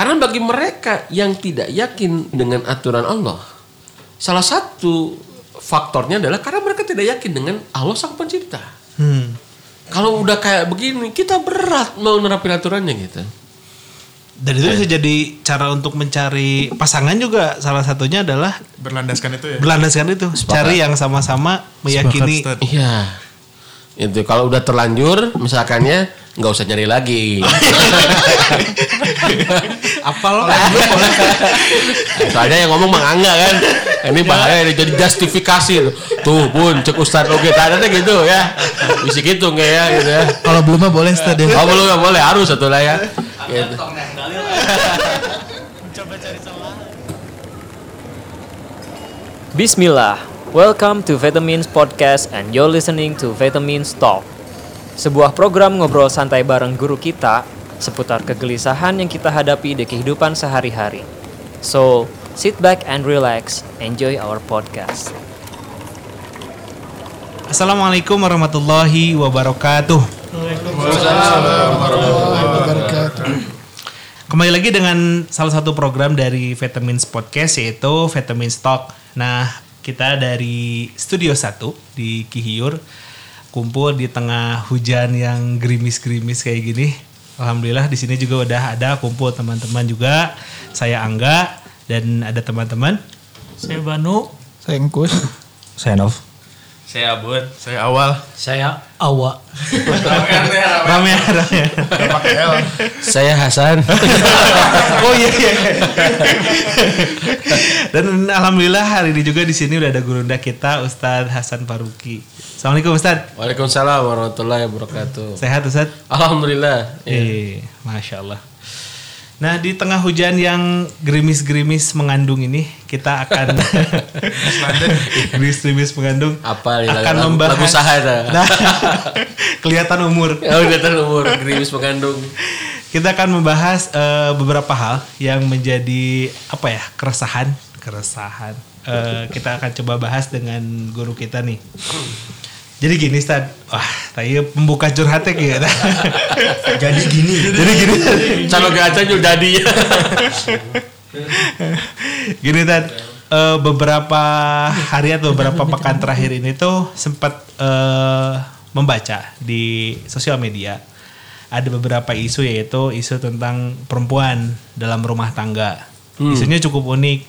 Karena bagi mereka yang tidak yakin dengan aturan Allah, salah satu faktornya adalah karena mereka tidak yakin dengan Allah sang pencipta. Hmm. Kalau udah kayak begini, kita berat mau nerapin aturannya gitu. Dan itu bisa jadi cara untuk mencari pasangan juga salah satunya adalah Berlandaskan itu ya. berlandaskan itu, cari yang sama-sama meyakini. Sepakat. Iya. Itu kalau udah terlanjur misalkannya nggak usah nyari lagi. Apa lo? Soalnya yang ngomong Mang Angga kan. Ini bahaya ini jadi justifikasi tuh. Tuh pun cek Ustaz oke tanya gitu ya. Bisa gitu nggak ya gitu ya. Kalau belum mah boleh Ustaz ya. Oh belum ya boleh harus satu lah ya. Gitu. Bismillah, welcome to Vitamins Podcast and you're listening to Vitamins Talk. Sebuah program ngobrol santai bareng guru kita seputar kegelisahan yang kita hadapi di kehidupan sehari-hari. So, sit back and relax, enjoy our podcast. Assalamualaikum warahmatullahi wabarakatuh. Kembali lagi dengan salah satu program dari Vitamins Podcast yaitu Vitamins Talk. Nah, kita dari Studio 1 di Kihiur kumpul di tengah hujan yang gerimis-gerimis kayak gini. Alhamdulillah di sini juga udah ada kumpul teman-teman juga. Saya Angga dan ada teman-teman. Saya Banu. Saya Engkus. Saya Nov. Saya Abud. Saya awal. Saya Awa. Rame. Saya Hasan. oh iya iya. Dan alhamdulillah hari ini juga di sini udah ada gurunda kita Ustadz Hasan Faruqi. Assalamualaikum Ustadz. Waalaikumsalam warahmatullahi wabarakatuh. Sehat Ustadz? Alhamdulillah. Eh, masya Allah. Nah di tengah hujan yang gerimis-gerimis mengandung ini kita akan gerimis-gerimis mengandung Apa nih, akan lagu- membahas lagu saha itu? Nah, kelihatan umur. Ya tahu umur gerimis mengandung. Kita akan membahas eh, beberapa hal yang menjadi apa ya keresahan, keresahan. Eh, kita akan coba bahas dengan guru kita nih. Jadi gini Stan, wah tadi pembuka curhatnya gitu. Jadi gini. Jadi gini, Calon gaca juga jadi. gini Tan. Eh, beberapa hari atau beberapa pekan terakhir ini tuh sempat eh, membaca di sosial media ada beberapa isu yaitu isu tentang perempuan dalam rumah tangga. Isunya cukup unik.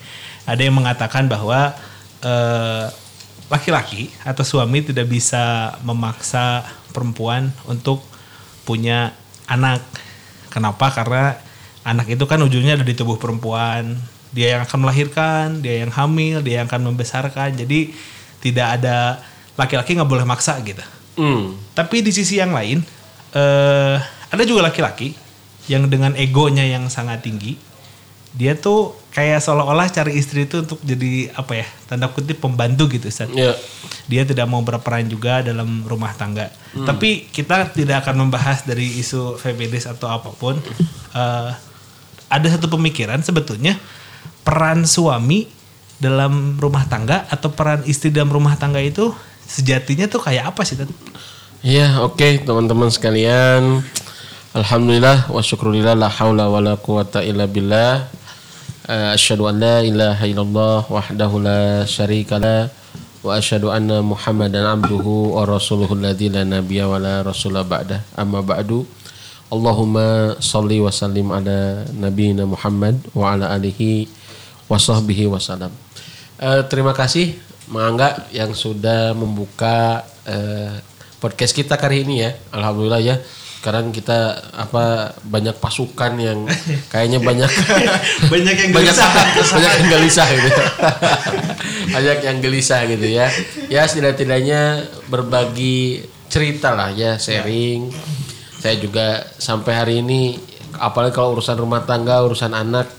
Ada yang mengatakan bahwa eh, laki-laki atau suami tidak bisa memaksa perempuan untuk punya anak. Kenapa? Karena anak itu kan ujungnya ada di tubuh perempuan. Dia yang akan melahirkan, dia yang hamil, dia yang akan membesarkan. Jadi tidak ada laki-laki nggak boleh maksa gitu. Hmm. Tapi di sisi yang lain, eh ada juga laki-laki yang dengan egonya yang sangat tinggi, dia tuh kayak seolah-olah cari istri itu untuk jadi apa ya tanda kutip pembantu gitu, Ustaz. Ya. Dia tidak mau berperan juga dalam rumah tangga. Tapi kita tidak akan membahas dari isu feminis atau apa pun. Eh, ada satu pemikiran sebetulnya peran suami dalam rumah tangga atau peran istri dalam rumah tangga itu sejatinya tuh kayak apa sih? Tat? Ya, oke teman-teman sekalian. Alhamdulillah wa syukurillah la haula wa la quwata illa billah. Eh, Asyhadu an la ilaha illallah wahdahu la syarika la wa asyhadu anna Muhammadan abduhu wa rasuluhu alladzi la nabiyya wa la rasula ba'da. Amma ba'du. Allahumma salli wa sallim ala nabiyina Muhammad wa ala alihi wa sahbihi wa salam. Eh, terima kasih Mangga yang sudah membuka eh, podcast kita kali ini ya. Alhamdulillah ya. Sekarang kita apa banyak pasukan yang kayaknya banyak Banyak yang banyak gelisah. banyak yang gelisah gitu. banyak yang gelisah gitu ya. Ya setidak-tidaknya berbagi cerita lah ya, sharing. Saya juga sampai hari ini apalagi kalau urusan rumah tangga, urusan anak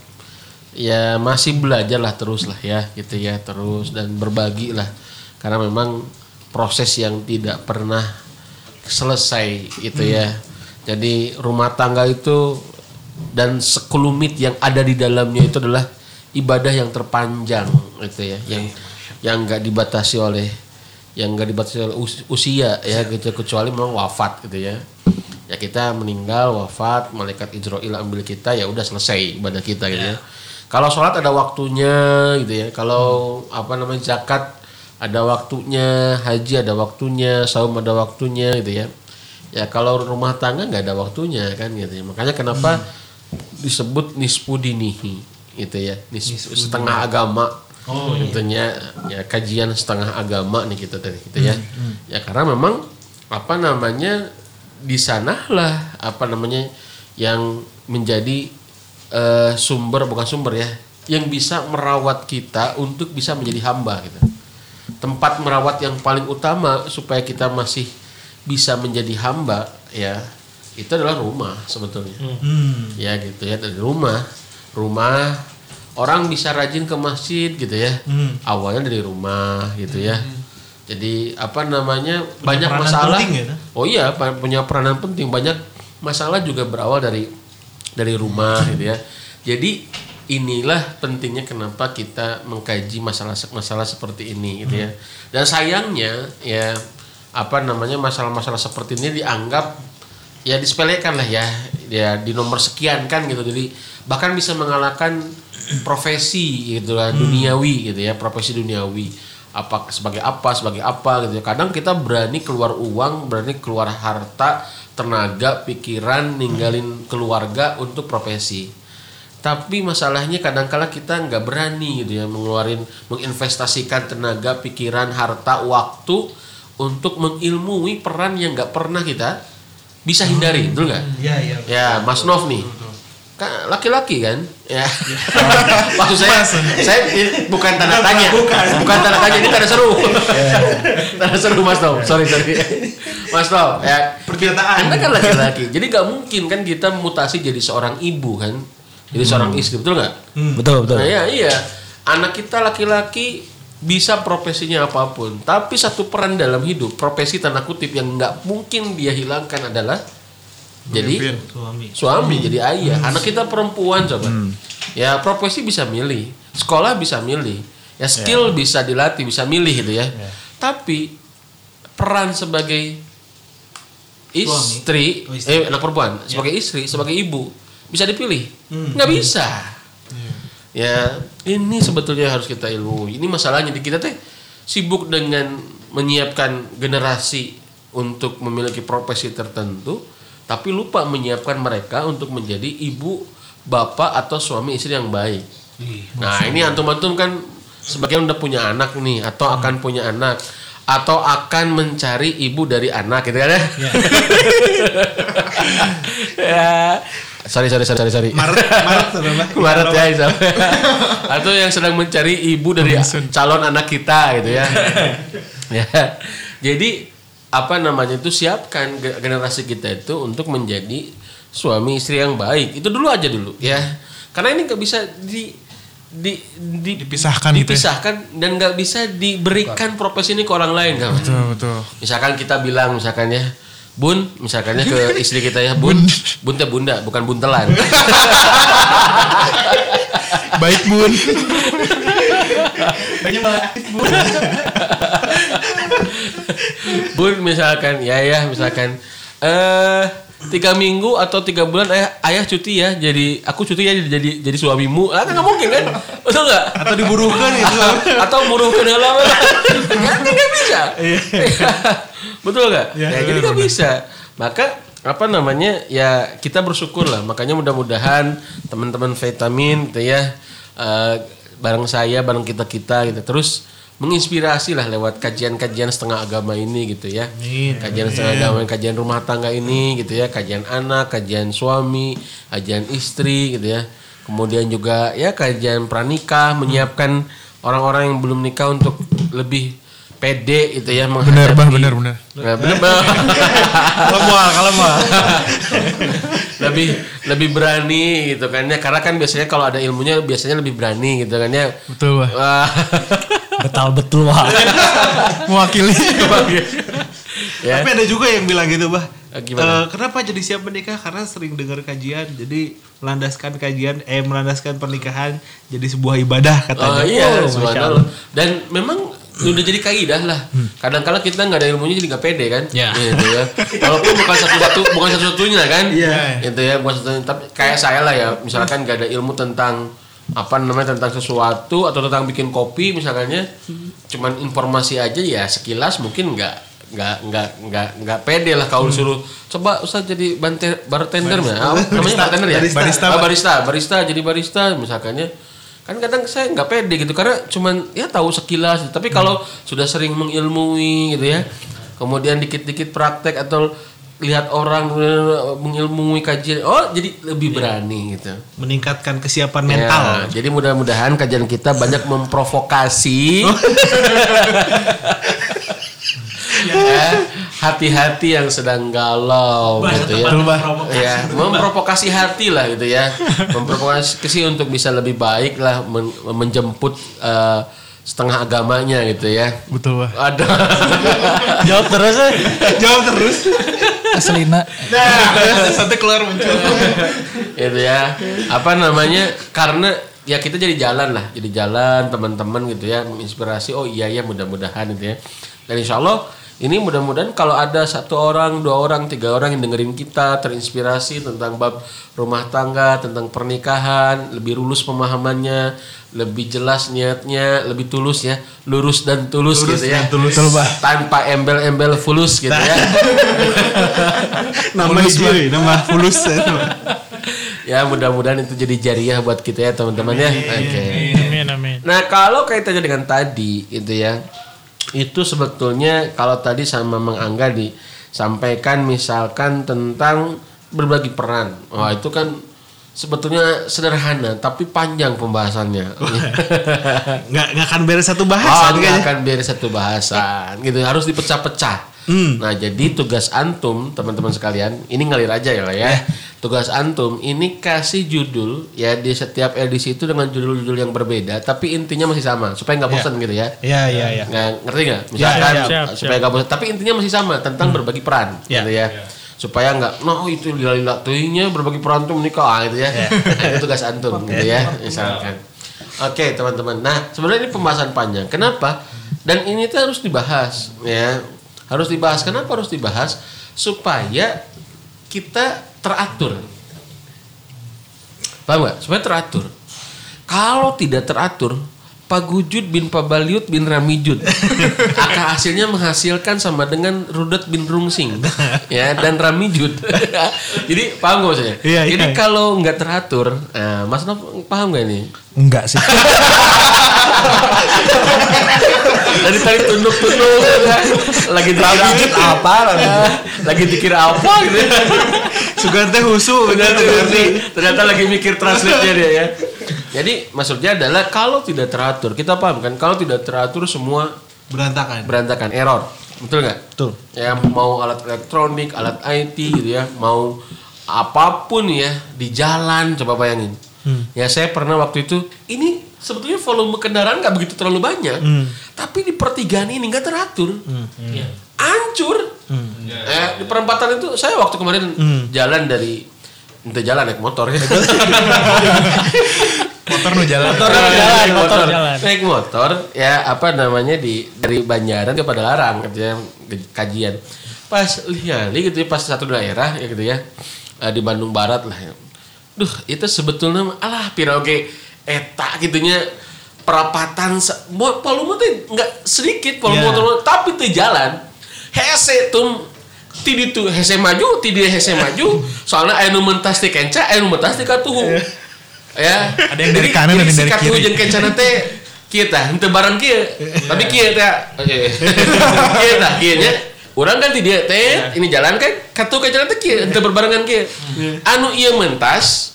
ya masih belajar lah terus lah ya gitu ya terus dan berbagi lah karena memang proses yang tidak pernah selesai gitu ya jadi rumah tangga itu dan sekelumit yang ada di dalamnya itu adalah ibadah yang terpanjang gitu ya yang yang nggak dibatasi oleh yang nggak dibatasi oleh us- usia ya gitu kecuali memang wafat gitu ya Ya kita meninggal, wafat, malaikat Israel ambil kita ya udah selesai ibadah kita gitu ya. Kalau sholat ada waktunya gitu ya. Kalau apa namanya zakat ada waktunya, haji ada waktunya, saum ada waktunya gitu ya. Ya kalau rumah tangga nggak ada waktunya kan gitu ya. Makanya kenapa disebut nisfu dinihi gitu ya. Nisfu, setengah agama. Oh, Tentunya ya kajian setengah agama nih kita tadi gitu ya. Ya karena memang apa namanya di sanalah apa namanya yang menjadi eh, sumber bukan sumber ya yang bisa merawat kita untuk bisa menjadi hamba gitu tempat merawat yang paling utama supaya kita masih bisa menjadi hamba ya itu adalah rumah sebetulnya. Ya gitu ya dari rumah. Rumah orang bisa rajin ke masjid gitu ya. Awalnya dari rumah gitu ya. Jadi apa namanya banyak peranan masalah. penting ya, oh iya punya peranan penting. Banyak masalah juga berawal dari dari rumah gitu ya. Jadi inilah pentingnya kenapa kita mengkaji masalah masalah seperti ini gitu ya. Dan sayangnya ya apa namanya masalah-masalah seperti ini dianggap ya disepelekan lah ya. Ya di nomor sekian kan gitu. Jadi bahkan bisa mengalahkan profesi gitu lah duniawi gitu ya profesi duniawi. Apa sebagai apa sebagai apa gitu ya. Kadang kita berani keluar uang berani keluar harta tenaga pikiran ninggalin keluarga untuk profesi. Tapi masalahnya kadangkala kita nggak berani gitu ya mengeluarin menginvestasikan tenaga pikiran harta waktu untuk mengilmui peran yang nggak pernah kita bisa hindari betul nggak? Iya, iya. ya Mas Nov nih. kan laki-laki kan? Ya. Maksud saya saya bukan tanda tanya. bukan tanda tanya ini tanda seru. Tanda seru Mas Nov. Sorry sorry. Mas Nov ya. Pernyataan. anda kan laki-laki jadi nggak mungkin kan kita mutasi jadi seorang ibu kan? Jadi seorang istri betul nggak? Betul betul. Nah, iya, iya. Anak kita laki-laki bisa profesinya apa pun, tapi satu peran dalam hidup, profesi tanda kutip yang nggak mungkin dia hilangkan adalah jadi Suami. suami, jadi ayah. Anak kita perempuan coba. Ya, profesi bisa milih, sekolah bisa milih, ya skill bisa dilatih, bisa milih gitu ya. Tapi peran sebagai istri, Oh, istri. eh anak perempuan, sebagai istri, sebagai ibu bisa dipilih? Nggak bisa. Ya, ini sebetulnya harus kita ilmu. Ini masalahnya di kita teh sibuk dengan menyiapkan generasi untuk memiliki profesi tertentu, tapi lupa menyiapkan mereka untuk menjadi ibu, bapak atau suami istri yang baik. Nah, ini antum-antum kan sebagian udah punya anak nih atau akan punya anak atau akan mencari ibu dari anak gitu kan ya. ya. Sorry, sorry, sorry, sorry. Maret, Maret? Maret ya Isa. Atau yang sedang mencari ibu dari calon anak kita gitu ya. ya. Jadi apa namanya itu siapkan ge- generasi kita itu untuk menjadi suami istri yang baik. Itu dulu aja dulu ya. Karena ini nggak bisa di di, di- Dipisahkan gitu ya. dipisahkan dan nggak bisa diberikan profesi ini ke orang lain kan. Betul, betul. Misalkan kita bilang misalkan ya Bun, misalkannya ke istri kita ya, Bun, Bun. Teh bunda, bukan buntelan. Baik, Bun. Bun. Misalkan ya ya misalkan. Eh tiga minggu atau tiga bulan ayah, ayah cuti ya jadi aku cuti ya jadi jadi suamimu. Ah kan nggak mungkin kan? Betul nggak? Atau diburuhkan gitu. atau buruh ke dalam. Kan nggak bisa betul nggak? Iya, ya, jadi nggak bisa. Maka apa namanya ya kita bersyukur lah. Makanya mudah-mudahan teman-teman vitamin gitu ya eh, bareng saya bareng kita kita gitu terus menginspirasi lah lewat kajian-kajian setengah agama ini gitu ya. Kajian setengah agama kajian rumah tangga ini gitu ya. Kajian anak kajian suami kajian istri gitu ya. Kemudian juga ya kajian pranikah menyiapkan orang-orang yang belum nikah untuk lebih pede gitu ya Benar, Bah, menghadapi- benar, benar. Nah, bener, Bah. Kalau mau, kalau mau. lebih lebih berani gitu kan ya karena kan biasanya kalau ada ilmunya biasanya lebih berani gitu kan ya Betul, Bah. Wah. Betul betul wah. Mewakili. ya Tapi ada juga yang bilang gitu, Bah. Eh, gimana? Eh, kenapa jadi siap menikah? Karena sering dengar kajian, jadi melandaskan kajian, eh melandaskan pernikahan jadi sebuah ibadah Oh katanya. iya, Oh, subhanallah. Allah. Dan memang udah jadi kaidah lah. Kadang-kala kita nggak ada ilmunya jadi nggak pede kan. Ya. Gitu ya. Walaupun bukan satu-satu bukan satu-satunya kan. Iya. Gitu ya, bukan satu tapi kayak saya lah ya, misalkan nggak ada ilmu tentang apa namanya tentang sesuatu atau tentang bikin kopi misalkannya cuman informasi aja ya sekilas mungkin nggak nggak nggak nggak nggak pede lah kalau suruh coba usah jadi bante, bartender ya apa namanya bartender ya Barista. barista barista barista jadi barista misalkannya kan kadang saya nggak pede gitu karena cuman ya tahu sekilas tapi kalau sudah sering mengilmui gitu ya kemudian dikit-dikit praktek atau lihat orang mengilmui kajian oh jadi lebih berani gitu. Meningkatkan kesiapan mental. Ya, jadi mudah-mudahan kajian kita banyak memprovokasi. Ya, hati-hati yang sedang galau gitu ya. Ya, memprovokasi hati lah gitu ya. Memprovokasi untuk bisa lebih baik lah men- menjemput eh, setengah agamanya gitu ya. Betul, Pak. Ada. Jawab terus ya. Jawab terus. Keselina. Nah, satu keluar muncul. gitu ya apa namanya karena ya kita jadi jalan lah jadi jalan teman-teman gitu ya menginspirasi oh iya ya mudah-mudahan gitu ya dan insya Allah ini mudah-mudahan kalau ada satu orang dua orang tiga orang yang dengerin kita terinspirasi tentang bab rumah tangga tentang pernikahan lebih lulus pemahamannya lebih jelas niatnya lebih tulus ya lurus dan tulus gitu ya tulus. tanpa embel-embel fulus gitu ya Nama hijau, nama fulus. ya mudah-mudahan itu jadi jariah buat kita ya teman-teman ya oke Amin, amin. Nah kalau kaitannya dengan tadi gitu ya, itu sebetulnya kalau tadi sama Mang Angga disampaikan misalkan tentang berbagi peran, wah itu kan sebetulnya sederhana tapi panjang pembahasannya. Nggak nggak akan beres satu Oh, bahasan nggak kayaknya. akan beres satu bahasan gitu harus dipecah-pecah. Nah jadi tugas antum teman-teman sekalian ini ngalir aja ya lah ya. Tugas antum ini kasih judul ya di setiap edisi itu dengan judul-judul yang berbeda tapi intinya masih sama supaya nggak bosan gitu ya. Iya iya iya. Ngerti nggak? Misalkan ya, siap, supaya nggak bosan tapi intinya masih sama tentang berbagi peran Ya. gitu ya. Supaya nggak, no itu lila-lila tuhnya berbagi peran tuh menikah ah, gitu ya. Nah, itu tugas antum gitu ya misalkan. Oke teman-teman. Nah sebenarnya ini pembahasan panjang. Kenapa? Dan ini tuh harus dibahas ya. Harus dibahas. Kenapa harus dibahas? Supaya kita teratur. Paham nggak? Supaya teratur. Kalau tidak teratur, Pagujud bin Pabaliut bin Ramijud akan hasilnya menghasilkan sama dengan Rudet bin Rungsing ya dan Ramijud. Jadi paham nggak maksudnya? Iya, iya. Jadi kalau nggak teratur, nah, Mas Nov paham nggak ini? Enggak sih. Dari tadi tunduk-tunduk kan? lagi dikira apa? lagi dikira apa gitu. Sugante husu. Ternyata, ternyata lagi mikir translate-nya dia ya. Jadi maksudnya adalah kalau tidak teratur, kita paham kan? Kalau tidak teratur semua Berantakan. berantakan, error. Betul nggak? Betul. Ya mau alat elektronik, alat IT gitu ya, mau apa pun ya di jalan coba bayangin. Ya saya pernah waktu itu ini sebetulnya volume kendaraan nggak begitu terlalu banyak, tapi di pertigaan ini nggak teratur, Ya. hancur. Eh, di perempatan itu saya waktu kemarin jalan dari itu jalan naik motor ya. Motor nu jalan. Motor Naik jalan, motor motor, jalan. naik motor ya apa namanya di dari Banjaran ke Padalarang gitu ya di- kajian pas lihat gitu ya pas satu daerah ya gitu ya eh, di Bandung Barat lah ya. Duh itu sebetulnya alah pira oke eta gitunya perapatan volume teh nggak sedikit volume Ya. motor tapi tuh jalan. Hese tuh tidi tuh hese maju tidi hese maju soalnya aya nu mentas ti kenca aya nu mentas ti katuhu. Ya. Ada yang dari kanan, ada yang dari katuhu kiri. jeung kencana teh kieu tah henteu bareng kieu. Tapi kieu teh oke. Kieu tah kieu nya. Urang kan ti dia teh ini jalan kan katuh kencana teh kieu henteu berbarengan kieu. Anu ieu mentas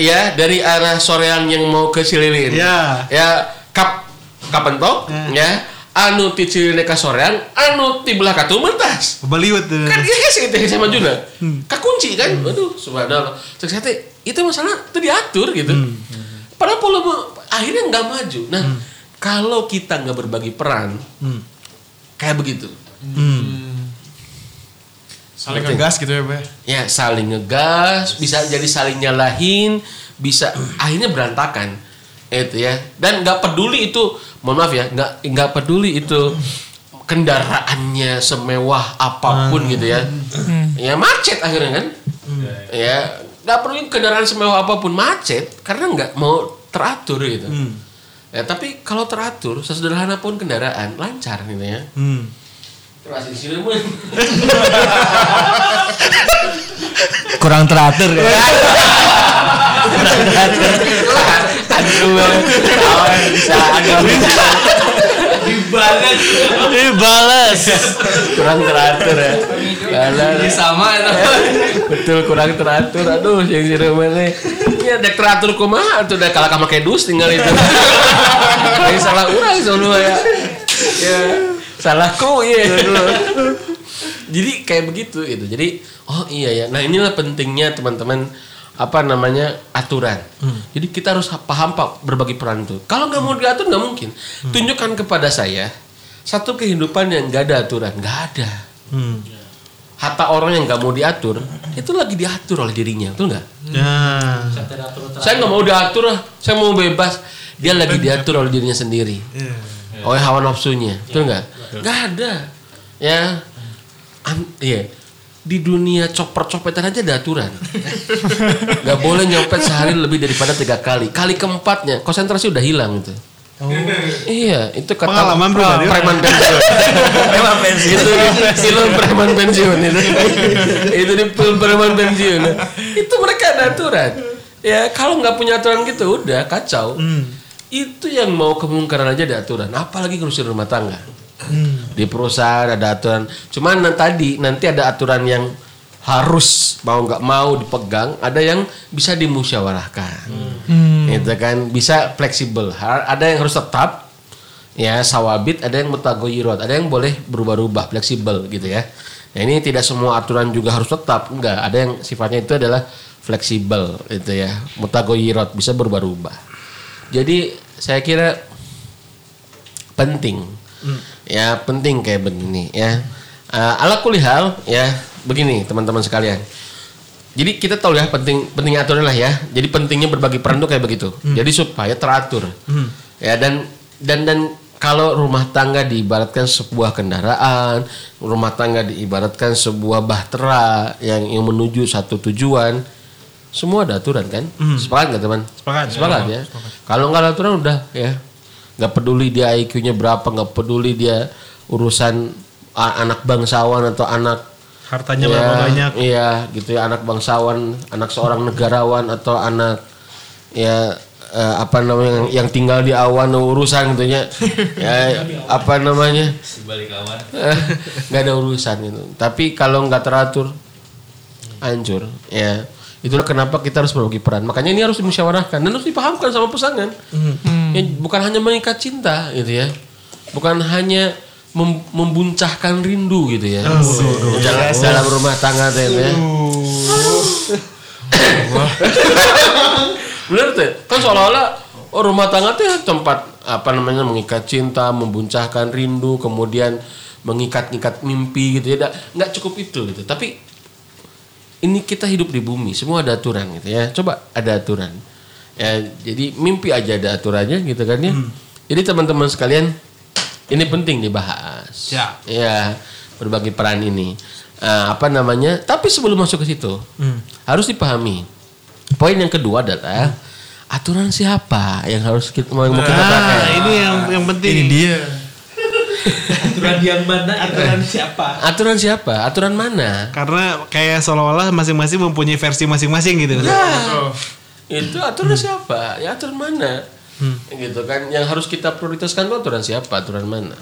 ya dari arah soreang yang mau ke Cililin. Ya. ya kap kapentok ya. Anu ti Cililin ka soreang anu ti belah katuh mentas Baliut. kan dia hese teh hese majuna kakunci kan? Aduh subhanallah. Cek saya itu masalah itu diatur gitu. Padahal volume akhirnya nggak maju. Nah kalau kita nggak berbagi peran kayak begitu Saling ngegas gitu ya, Pak. ya saling ngegas bisa jadi saling nyalahin bisa akhirnya berantakan. Itu ya. Dan nggak peduli itu mohon maaf ya nggak nggak peduli itu kendaraannya semewah apa pun gitu ya. Ya macet akhirnya kan. Ya nggak perlu kendaraan semewah apa pun macet karena nggak mau teratur gitu. Ya tapi kalau teratur sesederhana pun kendaraan lancar gitu ya. Hmm. Terus di sini pun Kurang teratur ya. aduh kawan bisa agak kurang teratur. Ya Alah. sama itu. betul kurang teratur. Aduh yang si ini ada teratur kumaha tuh udah kalah sama kedus tinggal itu. Yang salah orang soalnya ya. Ya salahku iya. Jadi kayak begitu gitu. Jadi oh iya ya nah inilah pentingnya teman-teman apa namanya aturan. Jadi kita harus paham pak berbagi peran itu. Kalau nggak mau diatur nggak mungkin. Tunjukkan kepada saya satu kehidupan yang nggak ada aturan nggak ada. Hmm. Hatta orang yang nggak mau diatur itu lagi diatur oleh dirinya, betul nggak? Ya. Saya nggak mau diatur, saya mau bebas. Dia lagi diatur oleh dirinya sendiri, oleh hawa nafsunya, betul nggak? Nggak ada, ya. An- iya. Di dunia copet-copetan aja ada aturan. Gak boleh nyopet sehari lebih daripada tiga kali. Kali keempatnya konsentrasi udah hilang itu. Iya, itu kata Pengalaman preman pensiun. preman pensiun. itu film preman pensiun itu. itu di film preman pensiun. itu mereka ada aturan. Ya kalau nggak punya aturan gitu udah kacau. Itu yang mau kemungkaran aja ada aturan. Apalagi ngurusin rumah tangga. Di perusahaan ada aturan. Cuman nan- tadi nanti ada aturan yang harus mau nggak mau dipegang, ada yang bisa dimusyawarahkan. Itu kan bisa fleksibel. Ada yang harus tetap ya sawabit, ada yang mutagoyirot, ada yang boleh berubah-ubah, fleksibel gitu ya. Nah, ini tidak semua aturan juga harus tetap, enggak. Ada yang sifatnya itu adalah fleksibel itu ya, mutagoyirot bisa berubah-ubah. Jadi saya kira penting. Ya penting kayak begini ya. Eh, ala kulihal ya begini teman-teman sekalian. Jadi kita tahu ya penting pentingnya aturan lah ya. Jadi pentingnya berbagi peran tuh kayak begitu. Jadi supaya teratur. Ya dan dan dan kalau rumah tangga diibaratkan sebuah kendaraan rumah tangga diibaratkan sebuah bahtera yang, yang menuju satu tujuan semua ada aturan kan? Sepakat nggak teman? Sepakat. sepakat ya? Kalau nggak ada aturan udah ya. Nggak peduli dia IQ-nya berapa nggak peduli dia urusan anak bangsawan atau anak Hartanya ya, berapa banyak? iya gitu ya anak bangsawan anak seorang negarawan atau anak ya eh, apa namanya yang, yang tinggal di awan urusan gitu ya. Ya apa namanya? Eh, nggak ada urusan itu tapi kalau nggak teratur hancur ya itulah kenapa kita harus berbagi peran. Makanya ini harus dimusyawarahkan dan harus dipahamkan sama pasangan. Ya, bukan hanya mengikat cinta gitu ya. Bukan hanya mem- membuncahkan rindu gitu ya. Dalam, dalam rumah tangga teh ya. Bener tuh kan seolah-olah oh, rumah tangga tuh tempat apa namanya mengikat cinta membuncahkan rindu kemudian mengikat-ikat mimpi gitu ya. Nggak cukup itu gitu. Tapi ini kita hidup di bumi semua ada aturan gitu ya. Coba ada aturan. Ya jadi mimpi aja ada aturannya gitu kan ya. Jadi teman-teman sekalian ini penting dibahas. Ya. ya berbagi peran ini. Eh, apa namanya? Tapi sebelum masuk ke situ harus dipahami. Poin yang kedua adalah aturan siapa yang harus kita mau mau kita pakai? Nah, ini yang yang penting. Ini dia. Aturan yang mana? Aturan siapa? aturan siapa? Aturan mana? Karena kayak seolah-olah masing-masing mempunyai versi masing-masing gitu. itu aturan siapa? Ya aturan mana? Gitu kan. Yang harus kita prioritaskan itu aturan siapa? Aturan mana?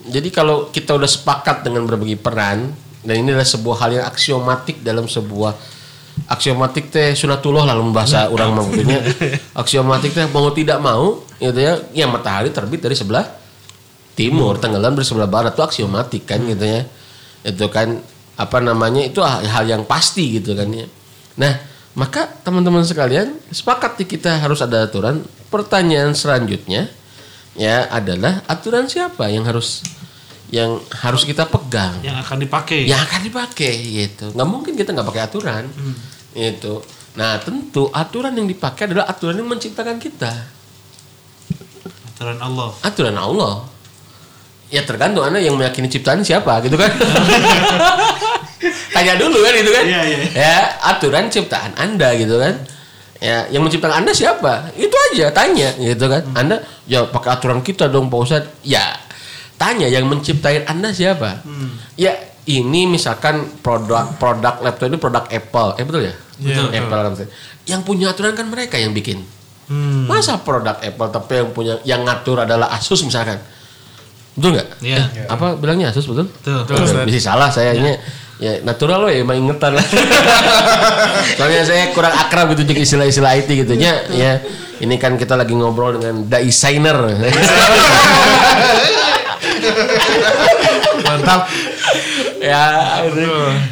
Jadi kalau kita udah sepakat dengan berbagi peran dan ini adalah sebuah hal yang aksiomatik dalam sebuah aksiomatik teh sunatullah lah bahasa orang maksudnya. Aksiomatik teh mau tidak mau gitu ya. Ya matahari terbit dari sebelah timur tenggelam dari sebelah barat itu aksiomatik kan gitu ya itu kan apa namanya itu hal hal yang pasti gitu kan ya nah maka teman-teman sekalian sepakat kita harus ada aturan pertanyaan selanjutnya ya adalah aturan siapa yang harus yang harus kita pegang Yang akan dipakai. yang akan dipakai gitu nggak mungkin kita nggak pakai aturan itu Nah, tentu aturan yang dipakai adalah aturan yang menciptakan kita. Aturan Allah. Aturan Allah. Ya tergantung Anda yang meyakini ciptaan siapa gitu kan. Tanya dulu kan itu kan. Iya, iya. Ya, aturan ciptaan Anda gitu kan. Ya, yang menciptakan Anda siapa? Itu aja tanya gitu kan. Anda ya pakai aturan kita dong Pak Ustadz. Ya, tanya yang menciptain Anda siapa? Ya, ini misalkan produk produk laptop ini produk Apple. Eh betul ya? Iya, betul. Apple kan. Yang punya aturan kan mereka yang bikin. Masa produk Apple tapi yang punya yang ngatur adalah Asus misalkan. Betul nggak? Iya. Eh, apa bilangnya Asus betul? Betul. Betul, bisa salah saya ini ya natural loh ya emang ingetan lah. Soalnya saya kurang akrab gitu dengan istilah-istilah IT gitu nya ya. Ini kan kita lagi ngobrol dengan designer. Mantap. ya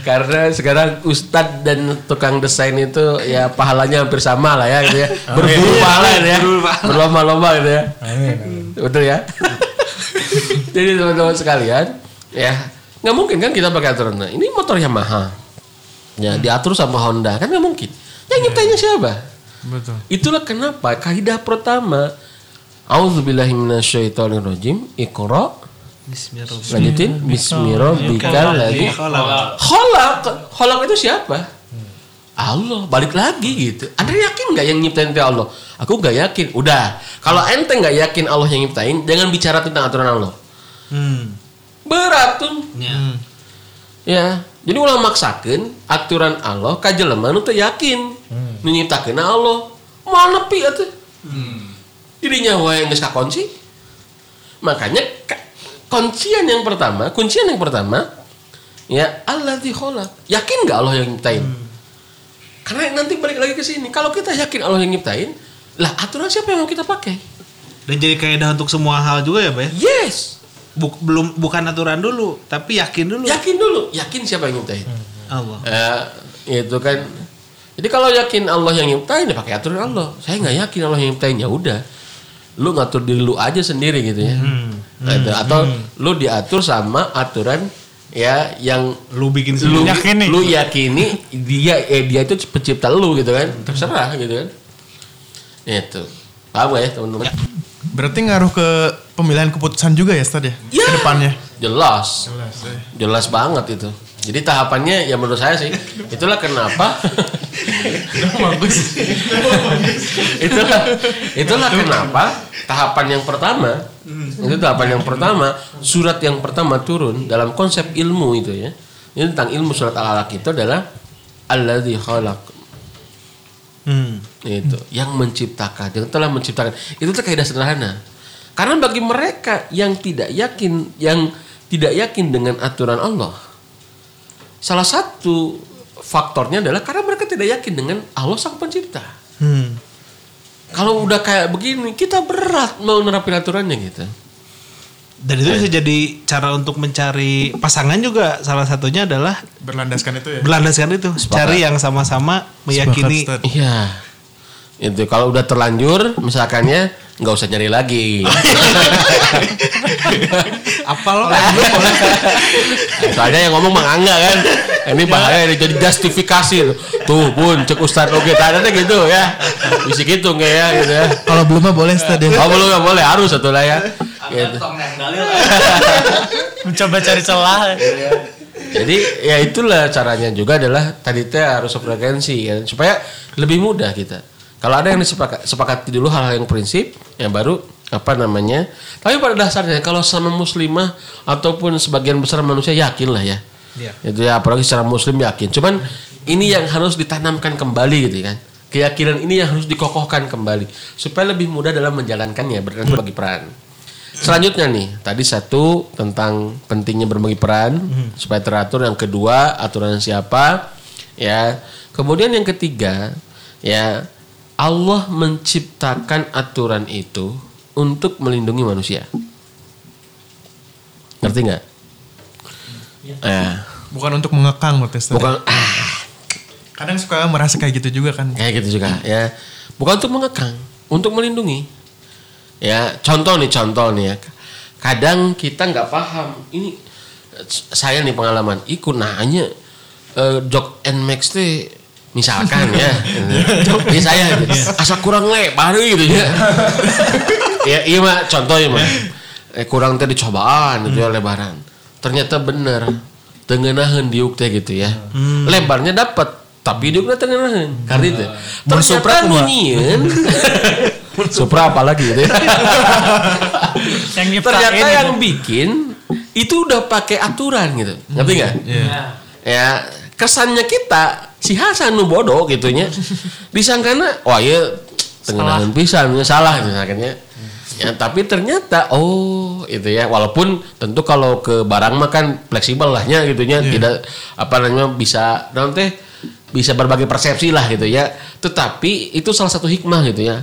karena sekarang ustadz dan tukang desain itu ya pahalanya hampir sama lah ya gitu ya berburu pahala gitu ya berlomba-lomba gitu ya betul ya jadi teman-teman sekalian ya nggak mungkin kan kita pakai aturan. Nah, ini motor Yamaha. Ya diatur sama Honda kan nggak mungkin. Yang nyiptainnya siapa? Betul. itulah kenapa kaidah pertama. Auzubillahiminasyaitonirrajim Iqra. Bismillahirrahmanirrahim. Lanjutin. Bismillahirrahmanirrahim. Lagi. Khalaq. Holak Holak itu siapa? Allah. Balik lagi gitu. Anda yakin nggak yang nyiptain itu Allah? Aku nggak yakin. Udah. Kalau ente nggak yakin Allah yang nyiptain Jangan bicara tentang aturan Allah. Hmm. Berat tuh. Ya. Ya. Jadi ulah maksakan Aturan Allah Kajeleman itu yakin. Nu nyiptakeun Allah. Mana pi atuh? Dirinya wae geus kakunci Makanya ka- kuncian yang pertama, kuncian yang pertama ya Allah khalaq. Yakin nggak Allah yang nyiptain? Karena nanti balik lagi ke sini. Kalau kita yakin Allah yang nyiptain, lah aturan siapa yang mau kita pakai? Dan jadi kaidah untuk semua hal juga ya, Pak ya? Yes. Buk- belum bukan aturan dulu, tapi yakin dulu. Yakin dulu, yakin siapa yang nyiptain? Allah. Eh, itu kan. Jadi kalau yakin Allah yang nyiptain, ya pakai aturan Allah. Saya nggak yakin Allah yang nyiptain, ya udah. Lu ngatur diri lu aja sendiri gitu ya. Nah, itu. Atau lu diatur sama aturan ya yang Lu bikin lu sendiri. Yakini. lu yakini dia eh, dia itu pencipta lu gitu kan. Terserah gitu kan. Itu. Paham gak ya teman-teman? Berarti ngaruh ke pemilihan keputusan juga ya, Stad ya? Ya. Ke depannya. Jelas. Jelas. ya. Jelas banget itu. Jadi tahapannya ya menurut saya sih itulah kenapa itulah itulah kenapa tahapan yang pertama itu tahapan yang pertama surat yang pertama turun dalam konsep ilmu itu ya ini tentang ilmu surat al-alaq itu adalah alladzi khalaq Hmm. Itu yang menciptakan yang telah menciptakan. Itu tuh kaidah sederhana. Karena bagi mereka yang tidak yakin yang tidak yakin dengan aturan Allah salah satu faktornya adalah karena mereka tidak yakin dengan Allah sang pencipta. Hmm. kalau udah kayak begini kita berat mau nerapin aturannya gitu. Dan itu bisa jadi cara untuk mencari pasangan juga. Salah satunya adalah Berlandaskan itu ya. berlandaskan itu, cari yang sama-sama meyakini. Sepakat, iya itu kalau udah terlanjur misalkannya nggak usah nyari lagi Apa lo? Soalnya yang ngomong Mang Angga kan. Ini bahaya ini jadi justifikasi tuh. Pun cek Ustadz oke tadi gitu ya. Bisa gitu nggak ya gitu ya. Kalau belum mah boleh, Stad ya. Oh belum nggak boleh harus satu lah ya. Gitu. Mencoba cari celah. Jadi ya itulah caranya juga adalah tadi teh harus frekuensi ya supaya lebih mudah kita. Kalau ada yang disepakat sepakati dulu hal-hal yang prinsip yang baru apa namanya. Tapi pada dasarnya kalau sama muslimah ataupun sebagian besar manusia yakin lah ya. Iya. Itu ya apalagi secara muslim yakin. Cuman ini yang harus ditanamkan kembali gitu kan. Keyakinan ini yang harus dikokohkan kembali supaya lebih mudah dalam menjalankannya berarti bagi peran. Selanjutnya nih, tadi satu tentang pentingnya berbagi peran supaya teratur. Yang kedua, aturan siapa? Ya. Kemudian yang ketiga, ya Allah menciptakan aturan itu untuk melindungi manusia. Ngerti nggak? Eh, Bukan untuk mengekang berarti, Stad. bukan ah, Kadang suka merasa kayak gitu juga kan. kayak gitu juga ya. Bukan untuk mengekang, untuk melindungi. Ya, contoh nih contoh nih ya. Kadang kita nggak paham. Ini eh, saya nih pengalaman. Ikut nanya eh, Jok and Max teh misalkan ya. Ini saya gitu. asa kurang lebar gitu ya. Ya iya mah contoh ya mah eh, kurang teh dicobaan gitu ya lebaran. Ternyata bener. Tengenahan diuk teh gitu ya. Lebarnya dapat tapi diuknya tengenahan. Karena itu Mun Supra ternyata nunyian Supra apalagi gitu ya. Yang ternyata itu. yang bikin itu udah pakai aturan gitu. Ngerti nggak? Ya kesannya kita si Hasan nu bodoh gitunya. Disangkana wah ya tengenahan pisan ya salah gitu akhirnya ya tapi ternyata oh itu ya walaupun tentu kalau ke barang mah kan fleksibel lahnya gitunya tidak apa namanya bisa nanti bisa berbagai persepsi lah gitu ya. Tetapi itu salah satu hikmah gitu ya.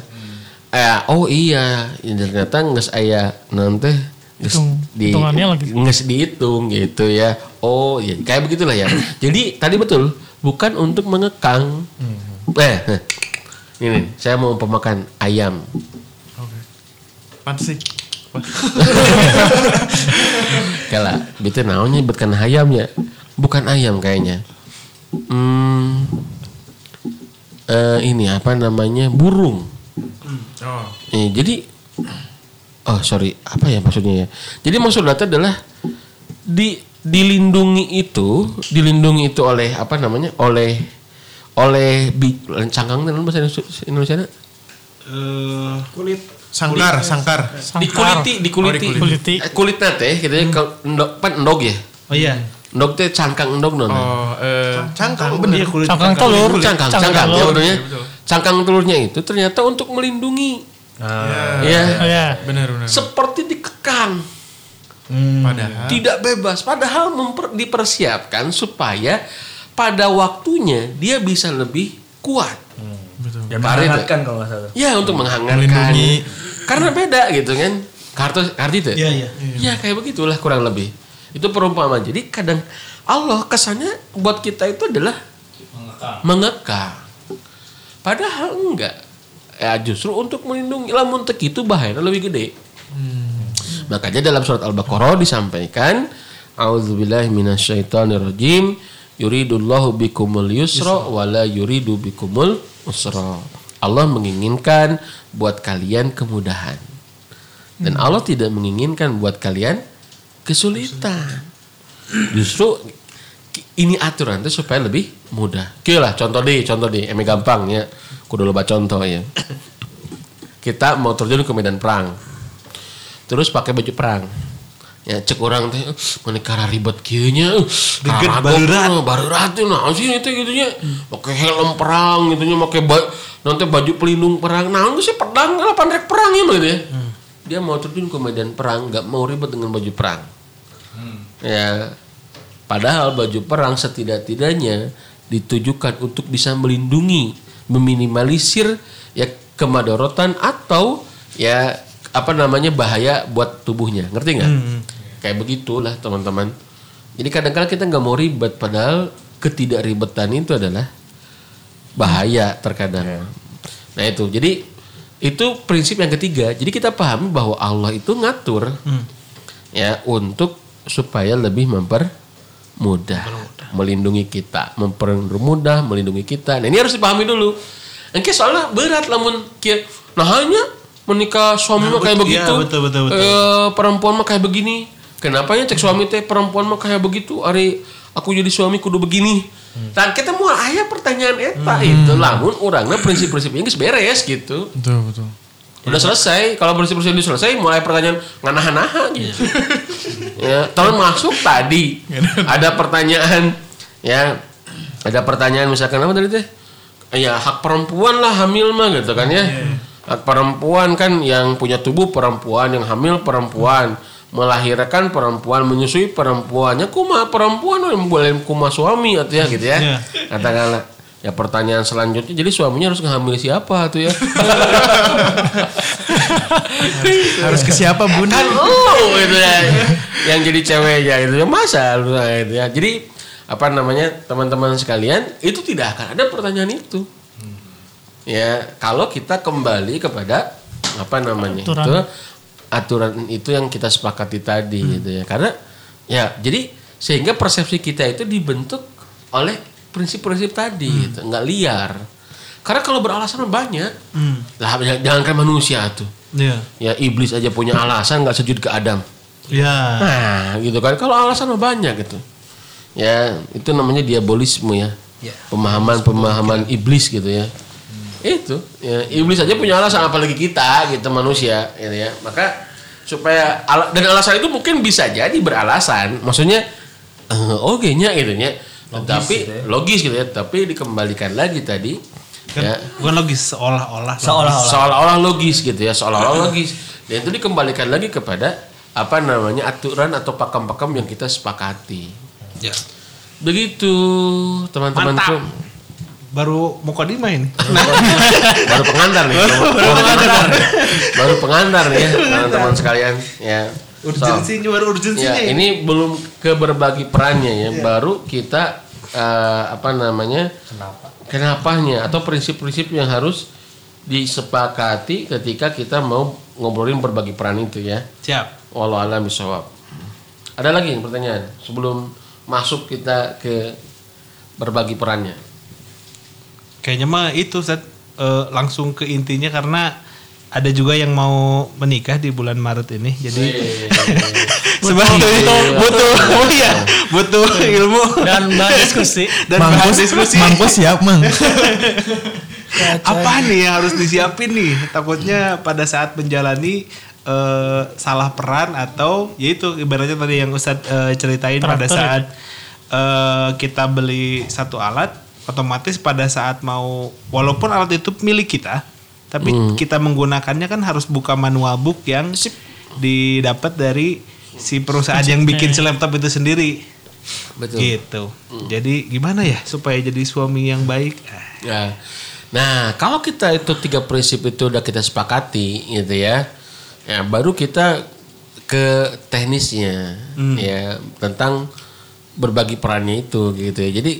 Eh, oh iya ini ternyata nges aya nanti Hitung- hitungannya lagi. nges dihitung gitu ya. Oh iya kayak begitulah ya. Jadi tadi betul bukan untuk mengekang. Eh eh. ini saya mau pemakan ayam. Pantes sih. Kala, itu naonnya bukan ayam ya? Bukan ayam kayaknya. Hmm, eh, ini apa namanya? Burung. Oh. Eh, jadi oh sorry. Apa ya maksudnya ya? Jadi maksud data adalah di dilindungi itu dilindungi itu oleh apa namanya oleh oleh bi, cangkang dalam bahasa Indonesia Eh, Kulit. Sangkar, sangkar. dikuliti dikuliti Oh, Kuliti. Eh, kulitnya teh gitu ya kalau endog pan endog ya oh iya. endog teh cangkang endog non Oh, eh, Iya, cangkang bener. kulit Cangkang telur. cangkang Cangkang cangkang ya telur. benernya cangkang telurnya itu ternyata untuk melindungi ya Oh ya. Bener, bener. seperti dikekang Padahal. tidak bebas. Padahal memper- dipersiapkan supaya pada waktunya dia bisa lebih kuat. Ya Parit, menghangatkan kalau nggak salah. ya untuk menghangatkan. Melindungi. karena beda gitu kan. Kartu kartu itu Iya, iya. ya kayak begitulah kurang lebih. Itu perumpamaan. Jadi kadang Allah kesannya buat kita itu adalah mengekang. padahal enggak. Ya justru untuk melindungi. Lamun tek itu bahayanya lebih gede makanya dalam surat al-baqarah disampaikan auzubillahi minasyaitonirrajim yuridullahu bikumul yusra wala yuridu bikumul usra Allah menginginkan buat kalian kemudahan dan Allah tidak menginginkan buat kalian kesulitan justru ini aturan itu supaya lebih mudah. Oke lah, contoh deh, contoh deh, emang gampang ya. Kudu loba contoh ya. Kita mau terjun ke medan perang. Terus pakai baju perang. Ya cek orang teh "Eh, mana kara ribet kieu nya. Deket barurat. barurat tuh nah sih itu gitunya. Pakai helm perang gitunya, pakai ba- nanti baju pelindung perang. Nah, itu sih pedang lah pandrek perang ya gitu ya. Dia mau terjun ke medan perang, nggak mau ribet dengan baju perang. Ya, Padahal baju perang setidak-tidaknya ditujukan untuk bisa melindungi, meminimalisir ya kemadorotan atau ya apa namanya bahaya buat tubuhnya. Ngerti nggak? Kayak begitulah teman-teman. Jadi kadang-kadang kita nggak mau ribet padahal ketidakribatan itu adalah bahaya terkadang. Nah itu. Jadi itu prinsip yang ketiga. Jadi kita pahami bahwa Allah itu ngatur ya untuk supaya lebih mempermudah, melindungi kita, mempermudah, melindungi kita. Nah ini harus dipahami dulu. Engke soalnya berat lamun kia nah hanya menikah suami mah kayak begitu. iya, betul, betul, betul. Eh, perempuan mah kayak begini. Kenapa ya cek suami teh perempuan mah kayak begitu? Ari aku jadi suami kudu begini. Dan kita mau aya pertanyaan eta itu lamun orangnya prinsip-prinsipnya geus beres gitu. Betul, betul. Udah selesai. Kalau bersih-bersih udah selesai, mulai pertanyaan nganahan-nahan gitu. ya, tahun masuk tadi ada pertanyaan ya ada pertanyaan misalkan apa tadi teh? Ya hak perempuan lah hamil mah gitu kan ya. Hak perempuan kan yang punya tubuh perempuan, yang hamil perempuan, melahirkan perempuan, menyusui perempuannya kuma perempuan yang boleh kuma suami atau ya gitu ya. Iya. Katakanlah ya pertanyaan selanjutnya jadi suaminya harus ngambil siapa tuh ya? Harus ke siapa, Bun? kan lu gitu ya yang jadi ceweknya gitu ya masa lu gitu ya jadi apa namanya teman-teman sekalian itu tidak akan ada pertanyaan itu ya kalau kita kembali kepada apa namanya Aturan. itu aturan itu yang kita sepakati tadi gitu ya karena ya jadi sehingga persepsi kita itu dibentuk oleh prinsip-prinsip tadi gitu, nggak liar. Karena kalau beralasan banyak, Hmm. lah jangan kan manusia tuh. Iya. Ya iblis aja punya alasan nggak sujud ke Adam. Iya. Nah, gitu kan. Kalau alasan banyak gitu. Ya, itu namanya diabolisme ya. Pemahaman-pemahaman iblis gitu ya. Itu, ya, iblis aja punya alasan apalagi kita gitu manusia gitu ya. Maka supaya ala- dan alasan itu mungkin bisa jadi beralasan. Maksudnya eh, oke nya gitu ya. Tapi logis gitu ya, tapi dikembalikan lagi tadi Kan ya bukan logis seolah-olah. Seolah-olah. seolah-olah logis gitu ya seolah-olah logis dan itu dikembalikan lagi kepada apa namanya aturan atau pakam-pakam yang kita sepakati Ya. begitu teman-temanku Mantap. Baru mau kodima ini. baru pengantar nih. Baru pengantar. baru pengantar nih ya teman-teman sekalian ya. So, Urgensinya baru urgensinya ya ini. belum ke berbagi perannya ya. Baru kita eh, apa namanya kenapanya atau prinsip-prinsip yang harus disepakati ketika kita mau ngobrolin berbagi peran itu ya. Siap. Wallahu a'lam bishawab. Ada lagi yang pertanyaan sebelum masuk kita ke berbagi perannya. Kayaknya mah itu Zat, eh, langsung ke intinya karena ada juga yang mau menikah di bulan Maret ini. Jadi sebetulnya butuh oh iya, butuh ilmu Dan bahan diskusi. dan bahan diskusi. mangkos siap mang. Apa nih yang harus disiapin nih? Takutnya pada saat menjalani eh, salah peran atau yaitu ibaratnya tadi yang Ustadz eh, ceritain pada Traktor saat eh, kita beli satu alat, otomatis pada saat mau walaupun alat itu milik kita, tapi kita menggunakannya kan harus buka manual book yang didapat dari si perusahaan yang bikin si laptop itu sendiri. Betul. Gitu. Jadi gimana ya supaya jadi suami yang baik? Ya. Nah, kalau kita itu tiga prinsip itu udah kita sepakati gitu ya. Ya, baru kita ke teknisnya ya tentang berbagi perannya itu gitu ya. Jadi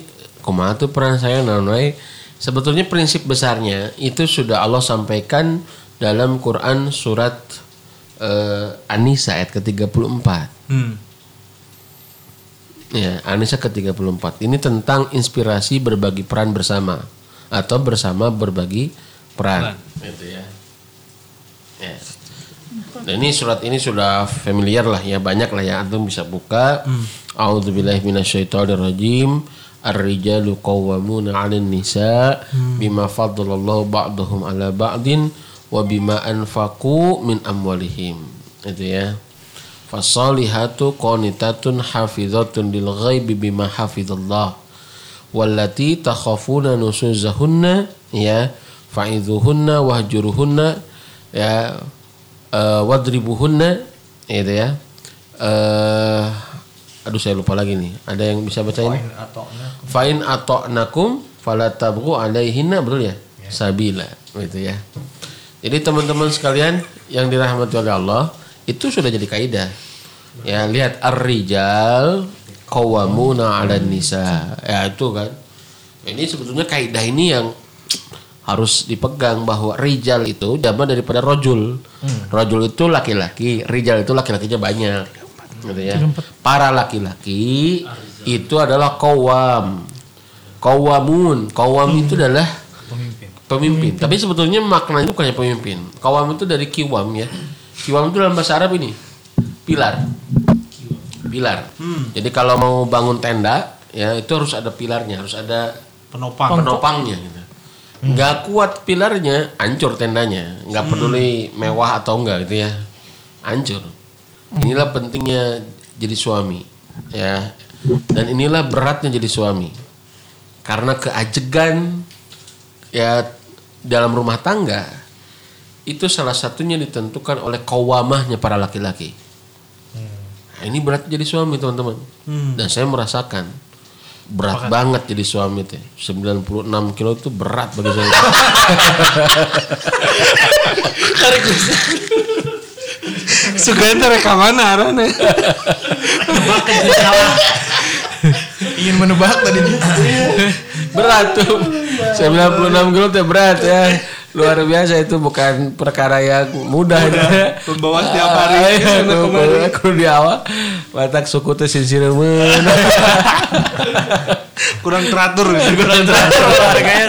kumaha tuh peran saya nanoi sebetulnya prinsip besarnya itu sudah Allah sampaikan dalam Quran surat eh, An-Nisa ayat ke-34. Hmm. Ya, Anissa ke-34. Ini tentang inspirasi berbagi peran bersama atau bersama berbagi peran. Gitu ya. Ya. Dan ini surat ini sudah familiar lah ya, banyak lah ya antum bisa buka. A'udzubillahi minasyaitonirrajim. Ar-rijalu qawwamuna 'alan nisa bima faddalallahu ba'dahum 'ala ba'din wa bima anfaqu min amwalihim. Itu ya. Fasalihatu qanitatun hafizatun lil ghaibi bima hafizallah. Wallati takhafuna nusuzahunna ya fa'idhuhunna wahjuruhunna ya eh, wadribuhunna itu ya. Eh aduh saya lupa lagi nih. Ada yang bisa baca ini? Fa'in ata'nakum fala tabghu alaihinna betul ya? Sabila gitu ya. Jadi teman-teman sekalian yang dirahmati oleh Allah itu sudah jadi kaidah. Ya, lihat ar-rijal qawwamuna 'alan nisa. Ya itu kan. Ini sebetulnya kaidah ini yang harus dipegang bahwa rijal itu zaman daripada rojul. Rojul itu laki-laki, rijal itu laki-lakinya banyak. Gitu ya. Para laki-laki itu adalah qawwam. Qawwamun. Qawwam itu adalah pemimpin. Tapi sebetulnya maknanya bukannya pemimpin. Qawwam itu dari kiwam ya. Kiwam itu dalam bahasa Arab ini pilar. Pilar. Jadi kalau mau bangun tenda ya itu harus ada pilarnya, harus ada Penopang. penopangnya gitu. Nggak kuat pilarnya, hancur tendanya. Nggak peduli mewah atau enggak gitu ya. Hancur. Inilah pentingnya jadi suami. Ya. Dan inilah beratnya jadi suami. Karena keajegan ya dalam rumah tangga itu salah satunya ditentukan oleh kawamahnya para laki-laki. Nah, ini berat jadi suami teman-teman. Dan saya merasakan berat banget jadi suami teh. 96 kilo itu berat bagi saya. Suka itu rekaman arane. Ingin menebak tadi. berat tuh. 96 kilo teh berat ya. luar biasa itu bukan perkara yang mudah itu. Membawa setiap hari. Ah, iya, kudu- di awal batak suku teh sisireumeun. Kurang teratur. kurang teratur harganya.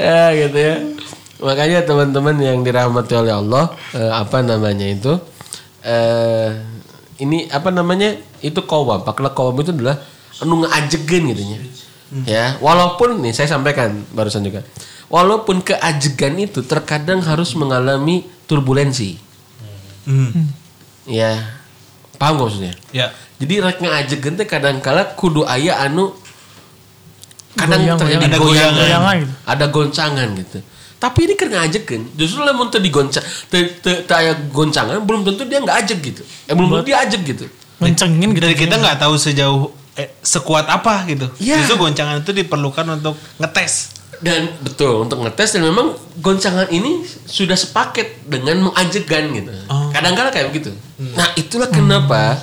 ya gitu ya. Makanya teman-teman yang dirahmati oleh Allah eh, apa namanya itu eh ini apa namanya itu kawam. Pakla kawam itu adalah anu ngaajegeun gitu nya. Ya, walaupun nih saya sampaikan barusan juga. Walaupun keajegan itu terkadang harus mengalami turbulensi. Hmm. Ya. Paham gak maksudnya? Ya. Jadi rek ngaajegeun teh kadang-kala kudu aya anu kadang Goyang, terjadi ada goyangan, goyangan gitu. ada goncangan gitu. Tapi ini kan ngajegeun. Justru lamun teu digoncang teu teu teu aya goncangan belum tentu dia nggak ajeg gitu. Eh belum tentu dia ajeg gitu. Mencengin gitu. Dan kita nggak tahu sejauh eh, sekuat apa gitu. Iya. Justru goncangan itu diperlukan untuk ngetes. Dan betul untuk ngetes dan memang goncangan ini sudah sepaket dengan mengajegan gitu. Kadang-kala kayak begitu. Nah, itulah kenapa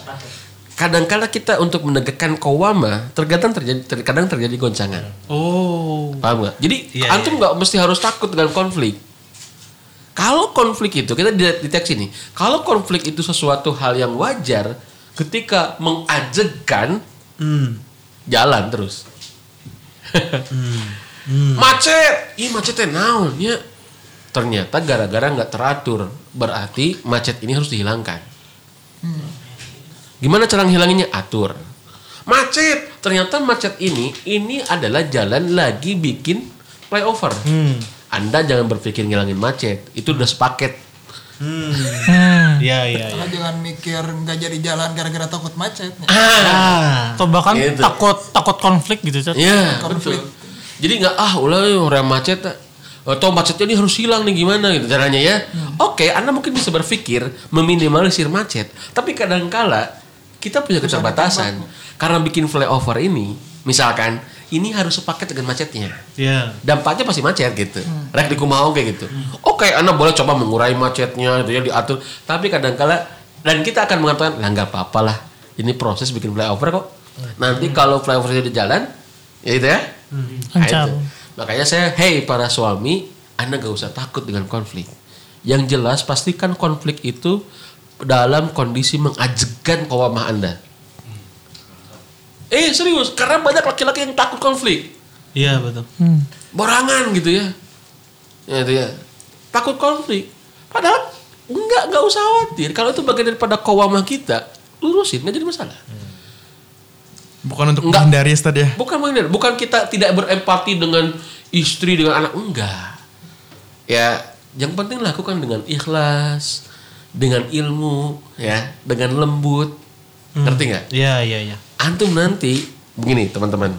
kadang-kala kita untuk menegakkan kawama terkadang terjadi terkadang terjadi goncangan. Oh. Paham nggak? Jadi Iya, antum nggak mesti harus takut dengan konflik. Kalau konflik itu kita teks ini, kalau konflik itu sesuatu hal yang wajar, ketika mengajekan Hmm. jalan terus. Macet, ih macetnya naon ya. Ternyata gara-gara nggak teratur, berarti macet ini harus dihilangkan. Gimana cara ngilanginnya? Atur. Macet, ternyata macet ini ini adalah jalan lagi bikin flyover. Anda jangan berpikir ngilangin macet, itu udah sepaket. Hmm. Hmm. Iya iya. iya. Karena jangan mikir nggak jadi jalan gara-gara takut macet. Ah. Atau bahkan Gitu. takut takut konflik gitu. Iya, Konflik. betul. Jadi nggak ah ulah rem macet atau macetnya ini harus hilang nih gimana gitu caranya ya. Oke, Anda mungkin bisa berpikir meminimalisir macet, tapi kadangkala kita punya keterbatasan karena bikin flyover ini, misalkan ini harus sepaket dengan macetnya. Iya. Dampaknya pasti macet gitu. Rek di kumaha kayak gitu. Oke, Anda boleh coba mengurai macetnya gitu ya diatur, tapi kadangkala dan kita akan mengatakan, "Lah nggak apa-apa lah. Ini proses bikin flyover kok. Nanti kalau flyover di jalan, ya itu ya. Nah, Lancar. itu. Makanya saya, hey para suami, Anda gak usah takut dengan konflik. Yang jelas pastikan konflik itu dalam kondisi mengajekan kewamah Anda. Eh serius, karena banyak laki-laki yang takut konflik. Iya betul. Hmm. Borangan gitu ya. Ya itu ya. Takut konflik. Padahal enggak, enggak usah khawatir. Kalau itu bagian daripada kewamah kita, lurusin, nggak jadi masalah. Bukan untuk Enggak. menghindari Ustaz ya. Bukan menghindar, bukan kita tidak berempati dengan istri dengan anak enggak. Ya, yang penting lakukan dengan ikhlas, dengan ilmu, ya, dengan lembut. Ngerti nggak? Iya iya iya. Antum nanti begini teman-teman.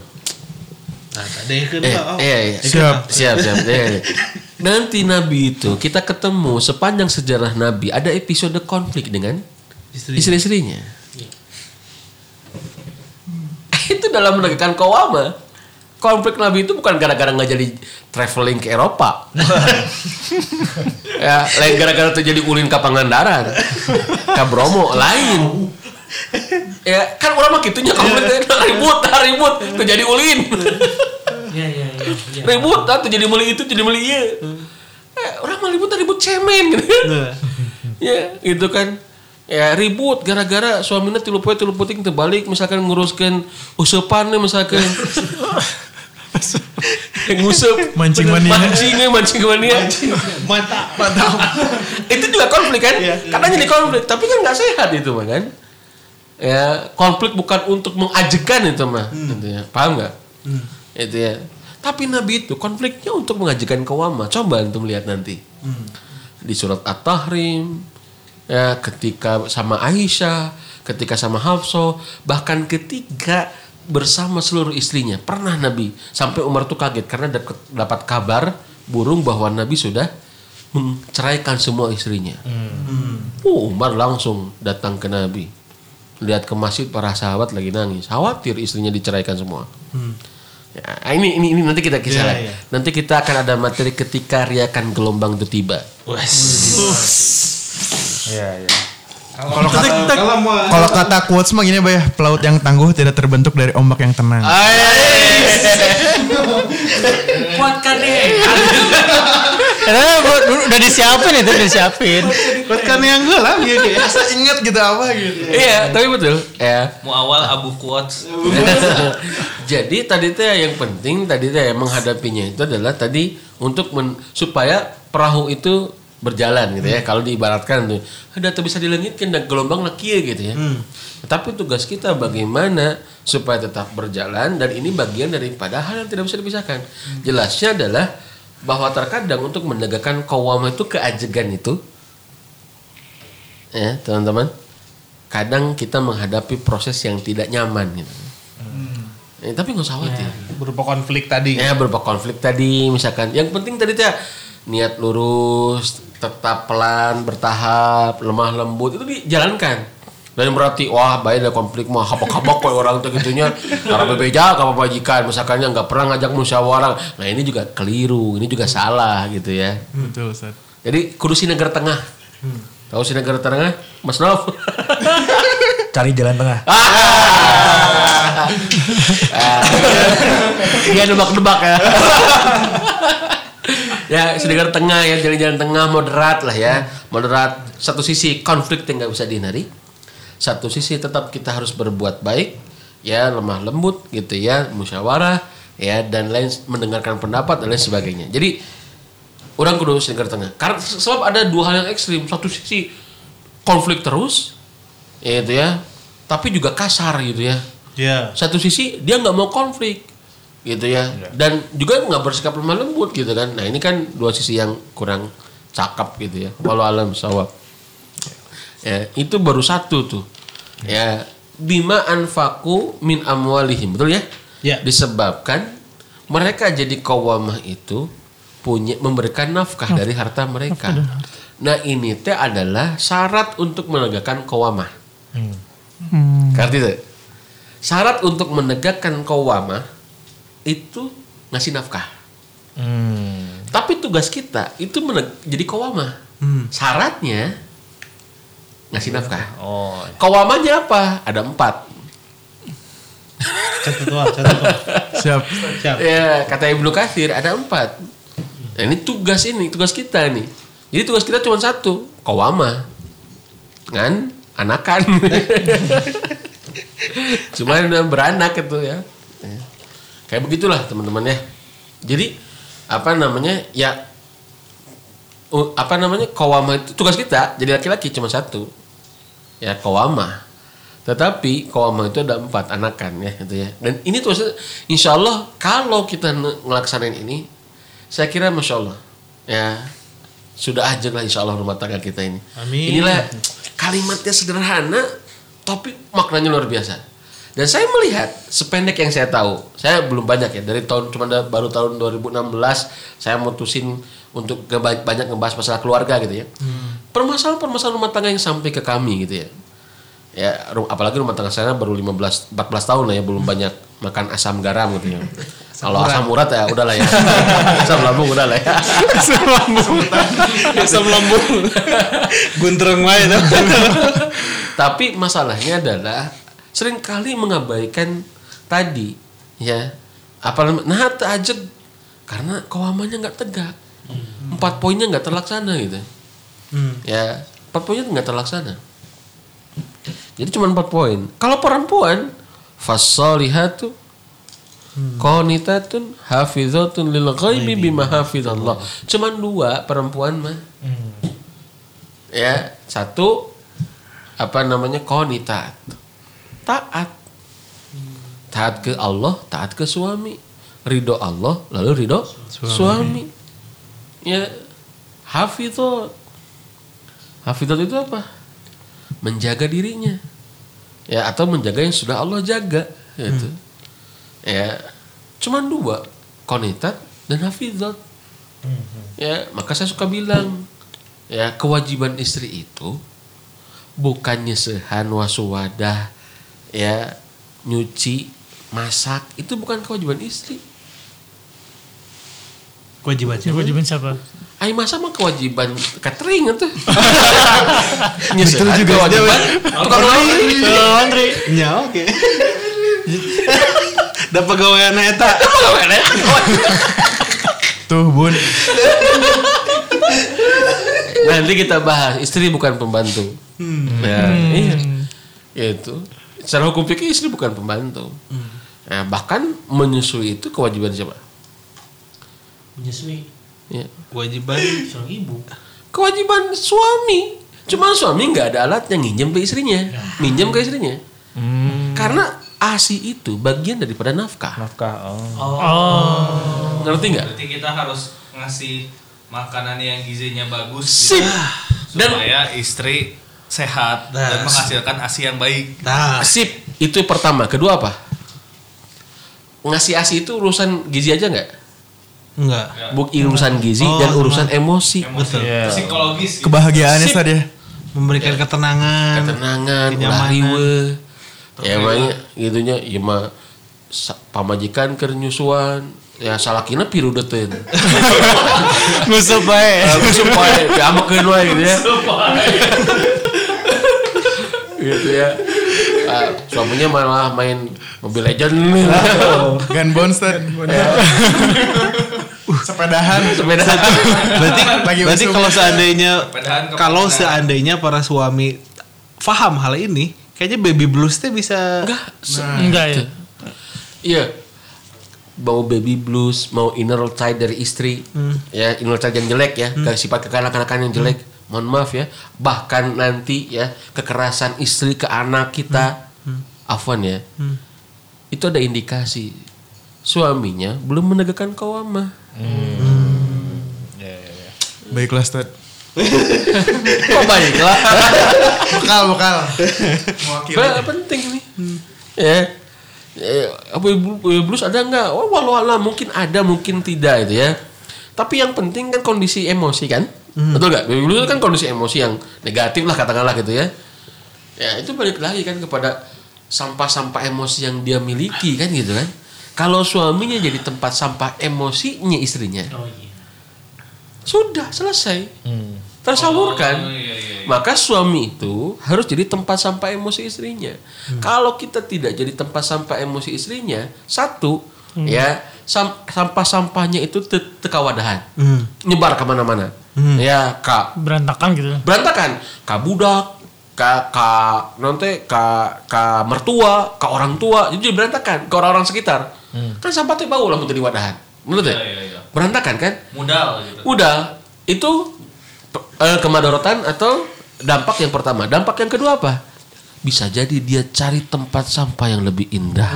Nah, Eh, oh. iya, iya. Siap. siap, siap. Iya, iya. Nanti Nabi itu kita ketemu sepanjang sejarah Nabi ada episode konflik dengan Istri. istri-istrinya. itu dalam menegakkan kawama. Konflik Nabi itu bukan gara-gara nggak jadi traveling ke Eropa. ya, lain gara-gara terjadi ulin ke Pangandaran. Ke Bromo, lain. Ya, kan orang mah gitunya konflik ribut, ah, ribut, terjadi ulin. Iya iya iya. ribut, ah, terjadi meli itu, jadi meli iya. Eh, orang mah ribut, ah, ribut cemen gitu. Ya gitu kan ya ribut gara-gara suaminya tilu poe tilu puting terbalik misalkan nguruskan usupan nih misalkan. Ngusup Mancing mania. mancing eh, mancing mania. Mantap. itu juga konflik kan? Kadang jadi konflik tapi kan nggak sehat itu mah kan? Ya konflik bukan untuk mengajekan itu mah gitu ya. Paham nggak? Itu ya. Tapi nabi itu konfliknya untuk mengajekan kewama coba antum lihat nanti. Di surat at-tahrim ya ketika sama Aisyah ketika sama Hafsah bahkan ketika bersama seluruh istrinya pernah Nabi sampai Umar tuh kaget karena dapat dapat kabar burung bahwa Nabi sudah menceraikan semua istrinya. Oh, Umar langsung datang ke Nabi. Lihat ke masjid para sahabat lagi nangis. Khawatir istrinya diceraikan semua. Ya, ini, ini ini nanti kita kisah lagi. iya. Nanti kita akan ada materi ketika riakan gelombang itu tiba. Iya, iya. Kalau kata kalau kata quotes mah gini bah ya, pelaut yang tangguh tidak terbentuk dari ombak yang tenang. kuatkan nih. Karena buat- udah disiapin itu, udah disiapin. Buat kan yang gue lah gitu ya. Asa inget gitu apa gitu. Iya, tapi betul. Ya. Mau awal abu quotes. Jadi tadi teh yang penting tadi teh menghadapinya itu adalah tadi untuk men- supaya perahu itu berjalan gitu ya. Kalau diibaratkan tuh, ada tuh bisa dilengitkan dan gelombang ya gitu ya. Tapi tugas kita bagaimana supaya tetap berjalan dan ini bagian daripada hal yang tidak bisa dipisahkan. Jelasnya adalah bahwa terkadang untuk menegakkan kawamah itu keajegan itu ya teman-teman kadang kita menghadapi proses yang tidak nyaman gitu. Eh, tapi nggak usah khawatir. Berupa konflik tadi. Ya berupa konflik tadi misalkan. Yang penting tadi teh niat lurus, tetap pelan, bertahap, lemah lembut itu dijalankan. Dan berarti wah baik ada konflik mah habak-habak kok orang tuh gitunya. Karena bebeja apa majikan misalkan nggak pernah ngajak musyawarah. Nah ini juga keliru, ini juga salah gitu ya. Betul Ustaz. Jadi kudu si negara tengah. Tahu si negara tengah? Mas Nov. Cari jalan tengah. Dia nebak-nebak ya. ya, sedengar tengah ya, jalan-jalan tengah moderat lah ya. Moderat. Satu sisi konflik yang nggak bisa dihindari. Satu sisi tetap kita harus berbuat baik, ya lemah lembut gitu ya, musyawarah ya dan lain mendengarkan pendapat dan lain sebagainya. Jadi orang kudu sedengar tengah. Karena sebab ada dua hal yang ekstrim. Satu sisi konflik terus, ya itu ya, tapi juga kasar gitu ya Ya. satu sisi dia nggak mau konflik gitu ya. Dan juga nggak bersikap lemah lembut gitu kan. Nah ini kan dua sisi yang kurang cakep gitu ya. Walau alam sawab ya itu baru satu tuh. Ya bima anfaku min amwalihim. Betul ya? Ya. disebabkan mereka jadi kawamah itu punya memberikan nafkah dari harta mereka. Nah ini teh adalah syarat untuk menegakkan kawamah. Ngerti tuh? Syarat untuk menegakkan kawamah itu ngasih nafkah. Tapi tugas kita itu meneg- jadi kawamah. Syaratnya ngasih nafkah. Oh. Apa? Ada empat. Catat tua. Siap. Siap. Ya kata Ibnu Katsir ada empat. Nah, ini tugas ini, tugas kita nih. Jadi tugas kita cuma satu, kawamah. Kan? Anakan. cuma beranak itu ya. Ya. Kayak begitulah teman-teman ya. Jadi apa namanya? Ya uh, apa namanya? Kawamah itu tugas kita. Jadi laki-laki cuma satu. Ya kawamah. Tetapi kawamah itu ada empat anakan ya gitu ya. Dan ini tuh insya Allah kalau kita ngelaksanain ini, saya kira masya Allah ya sudah aja lah insya Allah rumah tangga kita ini. Amin. Inilah kalimatnya sederhana, tapi maknanya luar biasa. Dan saya melihat sependek yang saya tahu, saya belum banyak ya dari tahun cuma baru tahun 2016 saya mutusin untuk banyak ngebahas masalah keluarga gitu ya. Permasalahan-permasalahan rumah tangga yang sampai ke kami gitu ya ya apalagi rumah tangga saya baru 15 14 tahun lah ya belum banyak makan asam garam gitu ya. Kalau asam urat ya udahlah ya. asam lambung udah lah ya. asam lambung. asam lambung. Guntreng wae. Tapi masalahnya adalah sering kali mengabaikan tadi ya. Apa nah tajud. Karena kawamannya nggak tegak. Empat poinnya nggak terlaksana gitu. Ya empat poinnya nggak terlaksana. Jadi cuma empat poin. Kalau perempuan fasolihatu qanitatun hafizatun lil ghaibi bima hafizallah. Cuman dua perempuan mah. Ya satu apa namanya konitat taat. Taat ke Allah taat ke suami. Ridho Allah lalu ridho suami, ya hafizat hafizat itu apa? Menjaga dirinya. Ya atau menjaga yang sudah Allah jaga gitu ya cuman dua konitat dan hafizat ya maka saya suka bilang ya kewajiban istri itu bukannya sehan wasuwadah ya nyuci masak itu bukan kewajiban istri Kewajiban siapa? Kewajiban siapa? Ayo masa mah kewajiban catering itu. Betul juga, kewajiban. Tukang laundry. Laundry. Ya oke. Dapat gawean eta. Tuh bun. Nanti kita bahas istri bukan pembantu. Ya, iya. Itu. Secara hukum fikih istri bukan pembantu. Nah, bahkan menyusui itu kewajiban siapa? Menyusui Ya. Kewajiban seorang ibu. Kewajiban suami. Cuma suami nggak ada alat yang nginjem ke istrinya, minjem ke istrinya. Karena asi itu bagian daripada nafkah. Nafkah. Oh. Ngerti nggak? Berarti kita harus ngasih makanan yang gizinya bagus Sip. gitu, Dan supaya istri sehat dan menghasilkan asi yang baik. Nah, sip itu pertama. Kedua apa? Ngasih asi itu urusan gizi aja nggak? enggak. Bukan urusan gizi Oh, dan urusan emosi. Emosi, psikologis. gitu. Kebahagiaannya tadi ya. Memberikan ketenangan. ketenangan, ulah kenyamanan. riwe. Ya makanya gitunya ya mah pamajikan keur nyusuan. Ya salakina piru deuten. Ngusup bae. supaya diamekeun wae gitu ya. Gitu ya. Ah, suaminya malah main Mobile Legend nih. Gun bounce Tad. Sepedahan. Sepeda. berarti Lagi berarti kalau seandainya kalau seandainya para suami paham hal ini, kayaknya baby blues teh bisa Enggak. Enggak ya. Iya. Mau baby blues, mau inner child dari istri, ya inner child yang jelek ya, ke sifat kekanak-kanakan yang jelek. Mohon maaf ya, bahkan nanti ya kekerasan istri ke anak kita, afwan ya, itu ada indikasi suaminya belum menegakkan kawamah. Baiklah Tad. Oh baiklah, Bekal bekal. Mewakili. Penting ini. Ya. Eh, Baby blu- baby blues ada nggak? Oh, walau alam mungkin ada, mungkin tidak itu ya. Tapi yang penting kan kondisi emosi kan, betul nggak? Baby blues kan kondisi emosi yang negatif lah katakanlah gitu ya. Ya itu balik lagi kan kepada sampah-sampah emosi yang dia miliki kan gitu kan. Kalau suaminya jadi tempat sampah emosinya istrinya, Oh iya. sudah selesai. Tersalurkan. Oh, iya, iya, iya. Maka suami itu harus jadi tempat sampah emosi istrinya. Hmm. Kalau kita tidak jadi tempat sampah emosi istrinya, satu Hmm. ya sam- sampah-sampahnya itu te- Hmm. nyebar ke mana-mana. Ya kak Berantakan gitu. berantakan, kak budak, kak kak nanti kak kak mertua, kak orang tua, jadi berantakan ke orang-orang sekitar. Kan sampah itu bau lah menjadi wadahan, menurut ya? Hmm. Iya, iya, iya. Berantakan kan? Modal gitu. Udah, itu eh, kemadorotan atau dampak yang pertama. Dampak yang kedua apa? Bisa jadi dia cari tempat sampah yang lebih indah.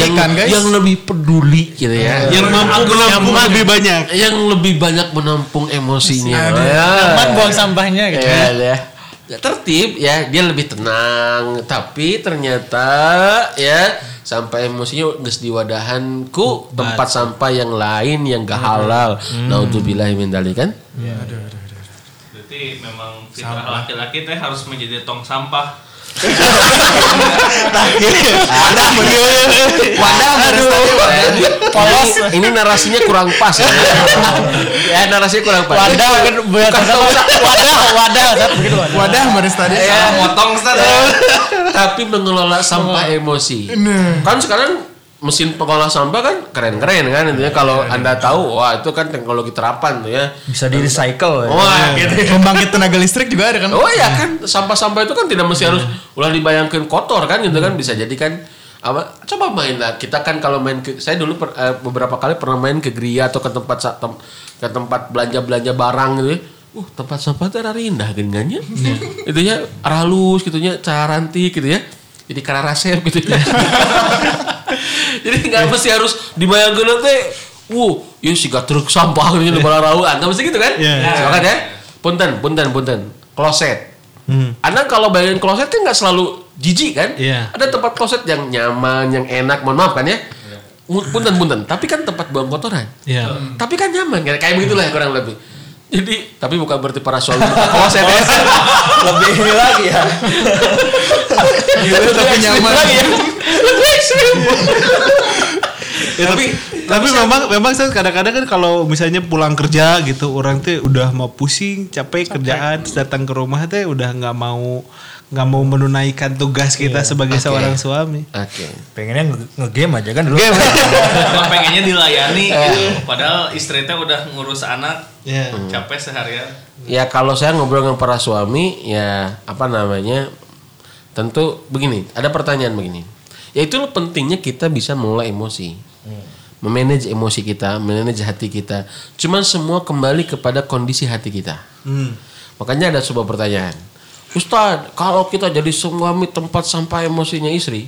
yang, Ikan, guys. yang lebih peduli gitu ya. yang mampu menampung lebih banyak. yang lebih banyak menampung emosinya. Ya. Aman buang sampahnya gitu. Ya, ya. Ya, tertib ya dia lebih tenang tapi ternyata ya sampai emosinya geus di wadahanku tempat sampah yang lain yang gak halal min dzalik kan Berarti memang fitrah laki-laki teh harus menjadi tong sampah. wadah polos. ini narasinya kurang pas ya, ya narasinya kurang pas. Wadah kan bukan wadah wadah begitu wadah. Wadah Maris tadi. Ya. Motong Ustaz. tapi mengelola sampah emosi. Kan sekarang mesin pengolah sampah kan keren-keren kan intinya. Kalau anda tahu wah itu kan teknologi terapan tuh ya. Bisa di recycle. ya. wah gitu Pembangkit tenaga listrik juga ada kan? Oh iya kan. Sampah-sampah itu kan tidak mesti harus ulah dibayangkan kotor kan gitu kan. Bisa jadi kan apa coba main lah. Kita kan kalau main ke saya dulu per- eh, beberapa kali pernah main ke geria atau ke tempat tem- ke tempat belanja belanja barang gitu ya. Uh tempat sampah itu indah gengannya itu ya arah halus gitu ya carantik gitu ya. Jadi kararasep gitu ya jadi nggak mesti harus dibayangkan nanti Wuh, ya sih gak truk sampah gitu di bawah rauan, nggak mesti gitu kan? Iya. Silakan ya. Punten, punten, punten. Kloset. Anda kalau bayangin kloset kan nggak selalu jijik kan? Iya. Ada tempat kloset yang nyaman, yang enak, mohon maaf kan ya. Punten, punten. Tapi kan tempat buang kotoran. Iya. Tapi kan nyaman, kayak kayak begitulah kurang lebih. Jadi, tapi bukan berarti para suami buka kloset ya. Lebih ini lagi ya. Gitu, tapi nyaman. Lagi ya. Ya, tapi tapi memang memang saya kadang-kadang kan kalau misalnya pulang kerja gitu orang tuh udah mau pusing capek kerjaan terus datang ke rumah teh udah nggak mau nggak mau menunaikan tugas kita sebagai Oke. seorang suami. Oke. Pengennya nge- nge-game aja kan dulu. Emang pengennya dilayani gitu. Padahal istri teh udah ngurus anak Ya. capek seharian. Ya kalau saya ngobrol dengan para suami ya apa namanya tentu begini ada pertanyaan begini ya itu pentingnya kita bisa mengelola emosi. Memanage emosi kita memanage hati kita. Cuman semua kembali kepada kondisi hati kita. Makanya ada sebuah pertanyaan. Ustadz kalau kita jadi suami tempat sampah emosinya istri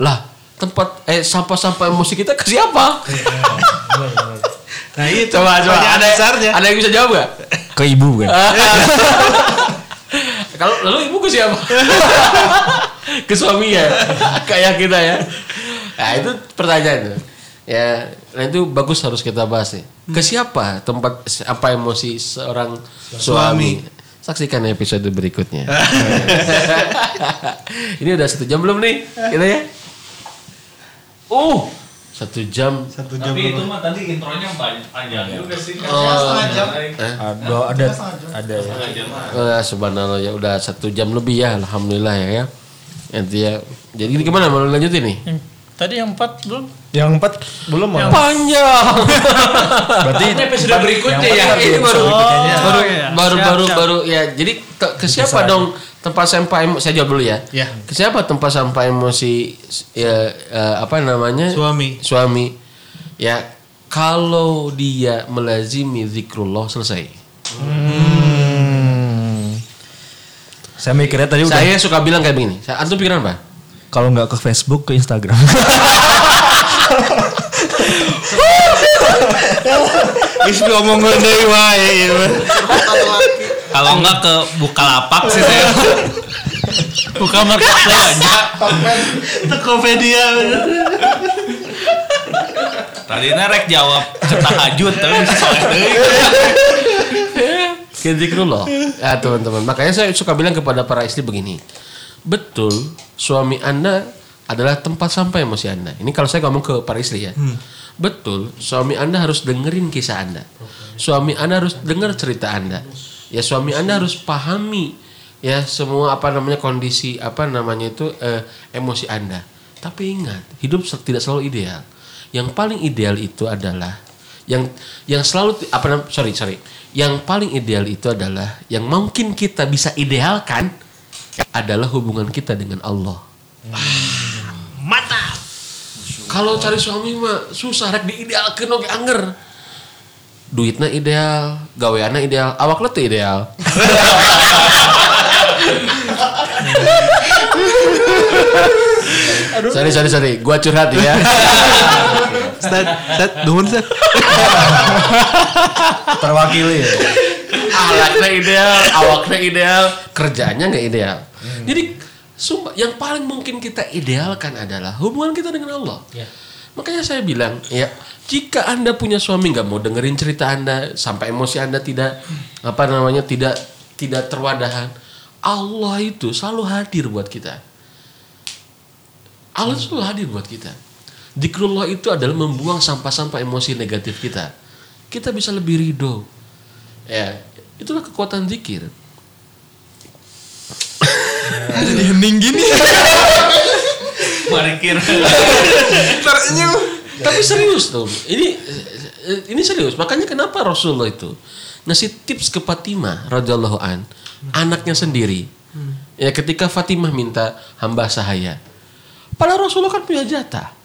lah tempat eh sampah-sampah emosi kita ke siapa? Nah itu coba coba. ada besarnya. ada yang bisa jawab gak Ke ibu kan. Kalau lalu ibu ke siapa? ke suaminya. Kayak kita ya. Nah, itu pertanyaan. Ya, nah itu bagus harus kita bahas nih. Ke siapa tempat apa emosi seorang suami? Saksikan episode berikutnya. Ini udah satu jam belum nih? Kita ya? Uh, satu jam. Satu jam Tapi itu mah tadi intronya banyak panjang juga sih. kan. Oh, Setengah jam. Ada ada ada ya. Setengah jam. Eh, subhanallah ya udah satu jam lebih ya, alhamdulillah ya ya. Nanti ya. Jadi ini gimana mau lanjutin nih? Yang Tadi yang empat belum? Yang empat belum mau. Panjang. Berarti Ini episode berikutnya ya. ini baru Oh, baru iya. baru Siap, baru siap. baru ya jadi ke, ke siapa dong tempat sampah emosi saya jawab dulu ya Ya. ke siapa tempat sampah emosi ya eh, apa namanya Suami. suami ya kalau dia melazimi zikrullah selesai saya mikirnya tadi udah saya suka bilang kayak begini saya antum pikiran apa kalau nggak ke Facebook ke Instagram. Is ngomong deui wae. Kalau enggak ke Bukalapak sih saya. Buka marketplace aja. Tokopedia. Tadinya rek jawab tahajud tapi bisa soleh deui. ke zikrullah. Ya teman-teman. Makanya saya suka bilang kepada para istri begini. Betul suami anda adalah tempat sampah emosi anda. Ini kalau saya ngomong ke para istri ya. Betul suami anda harus dengerin kisah anda. Suami anda harus dengar cerita anda. Ya suami anda harus pahami ya semua apa namanya kondisi apa namanya itu eh, emosi anda. Tapi ingat hidup tidak selalu ideal. Yang paling ideal itu adalah yang yang selalu apa sorry sorry yang paling ideal itu adalah yang mungkin kita bisa idealkan adalah hubungan kita dengan Allah. Mantap. kalau cari suami mah susah rek diidealkeun oge anger duitnya ideal gaweana ideal awak teu ideal. Sorry sorry sorry. Gua curhat ya Stad, stad, nuhun stad. Terwakili ya. alatnya ideal, awaknya ideal, kerjanya nggak ideal. Jadi sumpah yang paling mungkin kita idealkan adalah hubungan kita dengan Allah. Makanya saya bilang ya jika anda punya suami nggak mau dengerin cerita anda sampai emosi anda tidak apa namanya tidak tidak terwadahan, Allah itu selalu hadir buat kita. Allah selalu hadir buat kita. Dikrullah itu adalah membuang sampah-sampah emosi negatif kita. Kita bisa lebih ridho. Ya, itulah kekuatan zikir. Jadi hening gini. Marikir. Tapi serius tuh. Ini ini serius. Makanya kenapa Rasulullah itu ngasih tips ke Fatimah radhiyallahu an, anaknya sendiri. Ya ketika Fatimah minta hamba sahaya. Padahal Rasulullah kan punya jatah.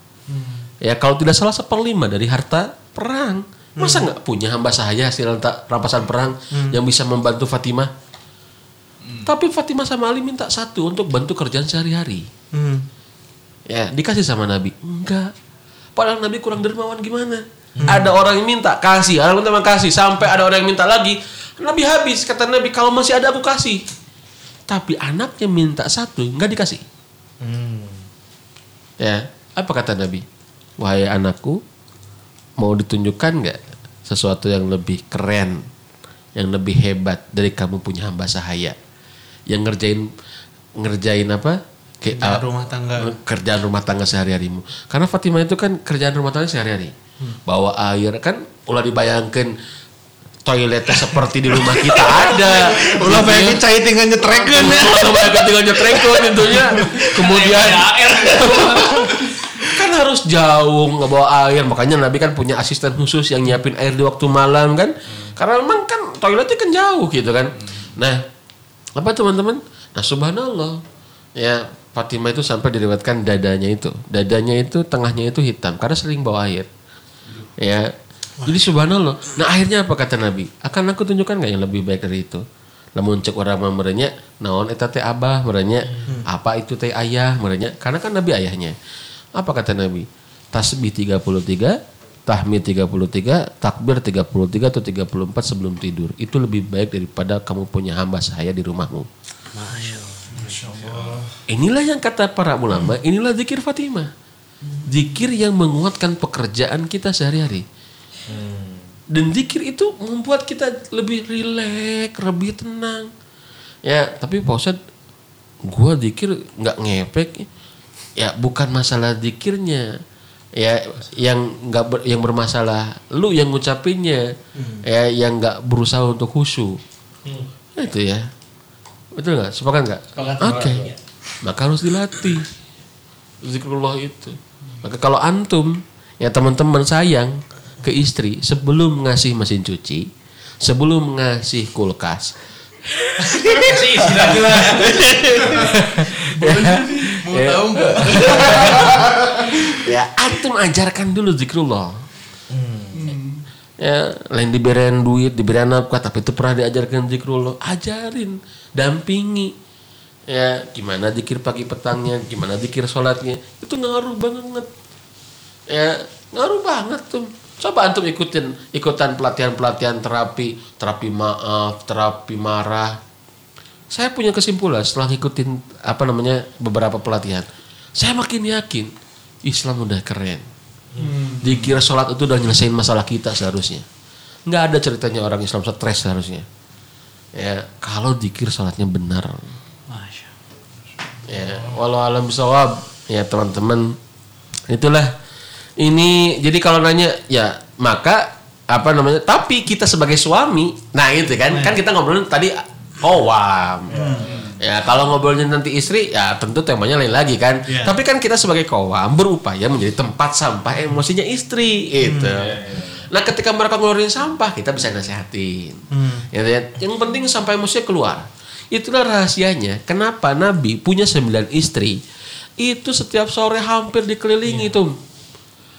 Ya kalau tidak salah seperlima dari harta perang. Masa nggak punya hamba sahaya hasil rampasan perang yang bisa membantu Fatimah? Tapi Fatimah sama Ali minta satu untuk bantu kerjaan sehari-hari. Hmm. Ya, dikasih sama Nabi. Enggak. Padahal Nabi kurang dermawan gimana? Ada orang yang minta, kasih. Ada orang yang minta kasih. Sampai ada orang yang minta lagi. Nabi habis. Kata Nabi, kalau masih ada aku kasih. Tapi anaknya minta satu, enggak dikasih. Ya, apa kata Nabi? Wahai anakku, mau ditunjukkan nggak sesuatu yang lebih keren, yang lebih hebat dari kamu punya hamba sahaya, yang ngerjain ngerjain apa? Kayak, Kerjaan ah, rumah tangga. kerjaan rumah tangga sehari-harimu. Karena Fatimah itu kan kerjaan rumah tangga sehari-hari. Bawa air kan ulah dibayangkan toiletnya seperti di rumah kita ada. Ulah Gitu ya. pengen cai tinggal nyetrekeun. Ulah banyak tinggal nyetrekun tentunya. Kemudian harus jauh nggak bawa air. Makanya Nabi kan punya asisten khusus yang nyiapin air di waktu malam kan? Karena memang kan toiletnya kan jauh gitu kan? Nah apa teman-teman? Nah subhanallah. Ya Fatimah itu sampai diriwayatkan dadanya itu. Dadanya itu tengahnya itu hitam karena sering bawa air. Ya jadi subhanallah. Nah akhirnya apa kata Nabi? Akan aku tunjukkan nggak yang lebih baik dari itu? Namun cek orang merenya naon eta teh abah merenya apa itu teh ayah merenya karena kan Nabi ayahnya apa kata Nabi tasbih 33 tahmid 33 takbir 33 atau 34 sebelum tidur itu lebih baik daripada kamu punya hamba saya di rumahmu Inilah yang kata para ulama, inilah zikir Fatimah. Zikir yang menguatkan pekerjaan kita sehari-hari. Dan zikir itu membuat kita lebih rileks, lebih tenang. Ya, tapi Pak Ustadz, gua zikir nggak ngepek. Ya, bukan masalah zikirnya. Ya, yang nggak ber- yang bermasalah lu yang ngucapinnya. Ya, yang nggak berusaha untuk khusyuk. Nah, itu ya. Betul nggak? Sepakat nggak? Oke. Maka harus dilatih. Zikrullah itu. Maka kalau antum, ya teman-teman sayang ke istri sebelum ngasih mesin cuci, sebelum ngasih kulkas. Mau tahu nggak? ya antum ajarkan dulu zikrullah. Ya, lain diberikan duit, diberikan nafkah, tapi itu pernah diajarkan zikrullah, ajarin, dampingi. Ya, gimana zikir pagi petangnya, gimana zikir sholatnya, itu ngaruh banget. Ya, ngaruh banget tuh. Coba antum ikutin, ikutan pelatihan-pelatihan terapi, terapi maaf, terapi marah. Saya punya kesimpulan setelah ngikutin apa namanya beberapa pelatihan. Saya makin yakin Islam udah keren. Dikira sholat itu udah nyelesain masalah kita seharusnya. Nggak ada ceritanya orang Islam stres seharusnya. Ya, kalau dikir sholatnya benar. Ya, walau alam bisawab. Ya, teman-teman. Itulah ini jadi kalau nanya ya maka apa namanya? Tapi kita sebagai suami, nah itu kan kan kita ngobrolin tadi kowam. Ya kalau ngobrolin nanti istri ya tentu temanya lain lagi kan. Iya. Tapi kan kita sebagai kowam berupaya menjadi tempat sampah emosinya istri itu. Nah ketika mereka ngeluarin sampah kita bisa nasehatin. Ya, ya. Yang penting sampai emosinya keluar. Itulah rahasianya. Kenapa Nabi punya sembilan istri itu setiap sore hampir dikelilingi tuh.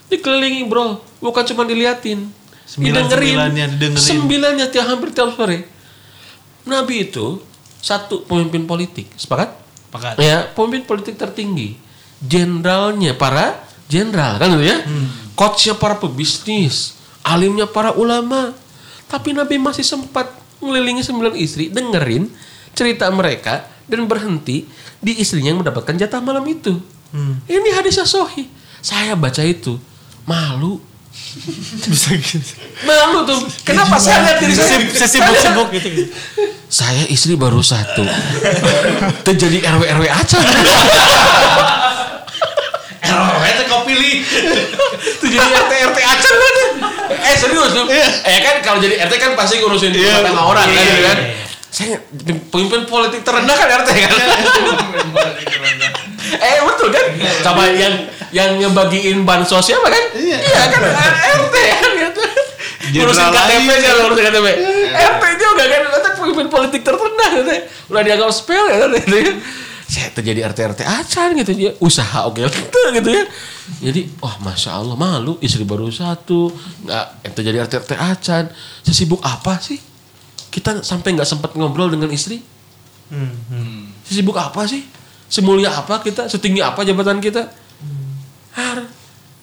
Dikelilingi bro, bukan cuma diliatin. Sembilan- sembilannya didengerin. Sembilannya tiap hampir tiap sore. Nabi itu satu pemimpin politik, sepakat? Pakat. Ya, pemimpin politik tertinggi. Jenderalnya para jenderal kan gitu ya. Coachnya para pebisnis, alimnya para ulama. Tapi Nabi masih sempat ngelilingi sembilan istri, dengerin cerita mereka dan berhenti di istrinya yang mendapatkan jatah malam itu. Ini hadisnya sohi. Saya baca itu malu. Bisa gitu. Malu tuh. Kenapa saya lihat diri saya? Saya sibuk-sibuk gitu. Saya istri baru satu. Terjadi RW RW aja. Oh, itu kau pilih. Terjadi RT RT aja kan? Eh serius tuh. Eh kan kalau jadi RT kan pasti ngurusin rumah tangga orang kan, gitu kan. Saya pemimpin politik terendah kan RT kan. eh betul kan? Sama yang yang ngebagiin bansos siapa kan? Iya kan RT kan gitu. Ngurusin KTP sih ngurusin KTP. RT juga kan Ternyata pemimpin politik terendah gitu. Udah dianggap spell ya gitu kan. Saya terjadi RT RT acan gitu dia usaha oke gitu ya. Jadi wah masya Allah malu istri baru satu nggak itu jadi RT RT acan. Sesibuk apa sih? Kita sampai nggak sempat ngobrol dengan istri. Sesibuk apa sih? Semulia apa kita? Setinggi apa jabatan kita? Har,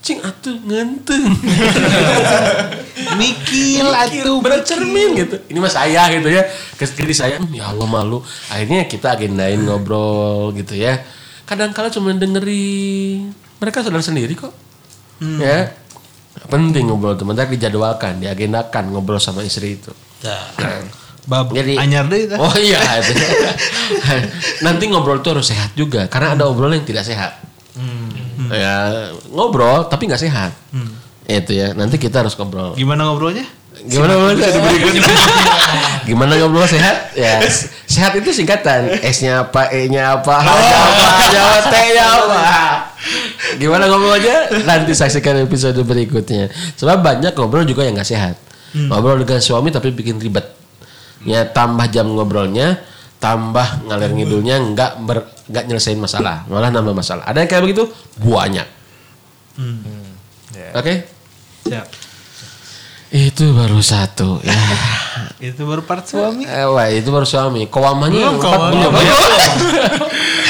cing atuh ngenteng. Mikil atuh bercermin gitu. Ini mah saya gitu ya. Ke diri saya, "Hmm, ya Allah malu. Akhirnya kita agendain ngobrol gitu ya. Kadang kala cuma dengerin. Mereka sadar sendiri kok. Ya. Penting ngobrol teman tapi dijadwalkan, diagendakan ngobrol sama istri itu. Bab Jadi- anyar deh. Oh iya. Nanti ngobrol tuh harus sehat juga karena ada obrolan yang tidak sehat. Ya ngobrol tapi nggak sehat. Itu ya. Nanti kita harus ngobrol. Gimana ngobrolnya? Gimana ngobrol berikutnya? Gimana ngobrol sehat? Ya, sehat itu singkatan. S-nya apa, E-nya apa, H-nya apa, H-nya apa, T-nya apa. Gimana ngobrol aja? Nanti saksikan episode berikutnya. Sebab banyak ngobrol juga yang nggak sehat. Ngobrol dengan suami tapi bikin ribet. Ya tambah jam ngobrolnya, tambah ngalir ngidulnya nggak ber nggak nyelesain masalah, malah nambah masalah. Ada yang kayak begitu? Banyak. Oke? Siap. Itu baru satu ya. Itu baru part suami. Eh, wah, itu baru suami. Kowamanya Belum, empat belum. ya?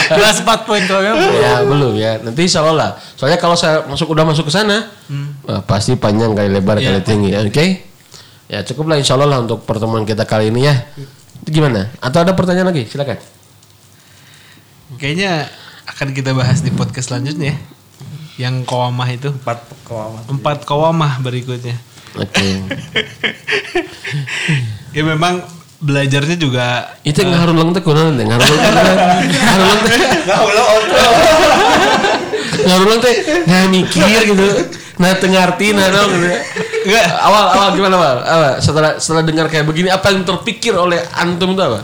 Kelas 4 poin kau ya. ya belum ya. Nanti insya Allah lah. Soalnya kalau saya masuk udah masuk ke sana, wah, pasti panjang kali lebar kali tinggi. Oke? Ya cukuplah insya Allah lah untuk pertemuan kita kali ini ya. Itu gimana? Atau ada pertanyaan lagi? Silakan. Kayaknya akan kita bahas di podcast selanjutnya. ya. Yang kawamah itu. Empat kawamah. Empat kawamah berikutnya. Oke. Ya memang belajarnya juga Itu yang ngaruh teh kunaon teh? Ngaruh teh. Ngaruh teh. Ngaruh teh nggak mikir gitu. Nah tengarti nah no, gitu. Enggak, awal awal gimana awal? Awal setelah setelah dengar kayak begini apa yang terpikir oleh antum itu apa?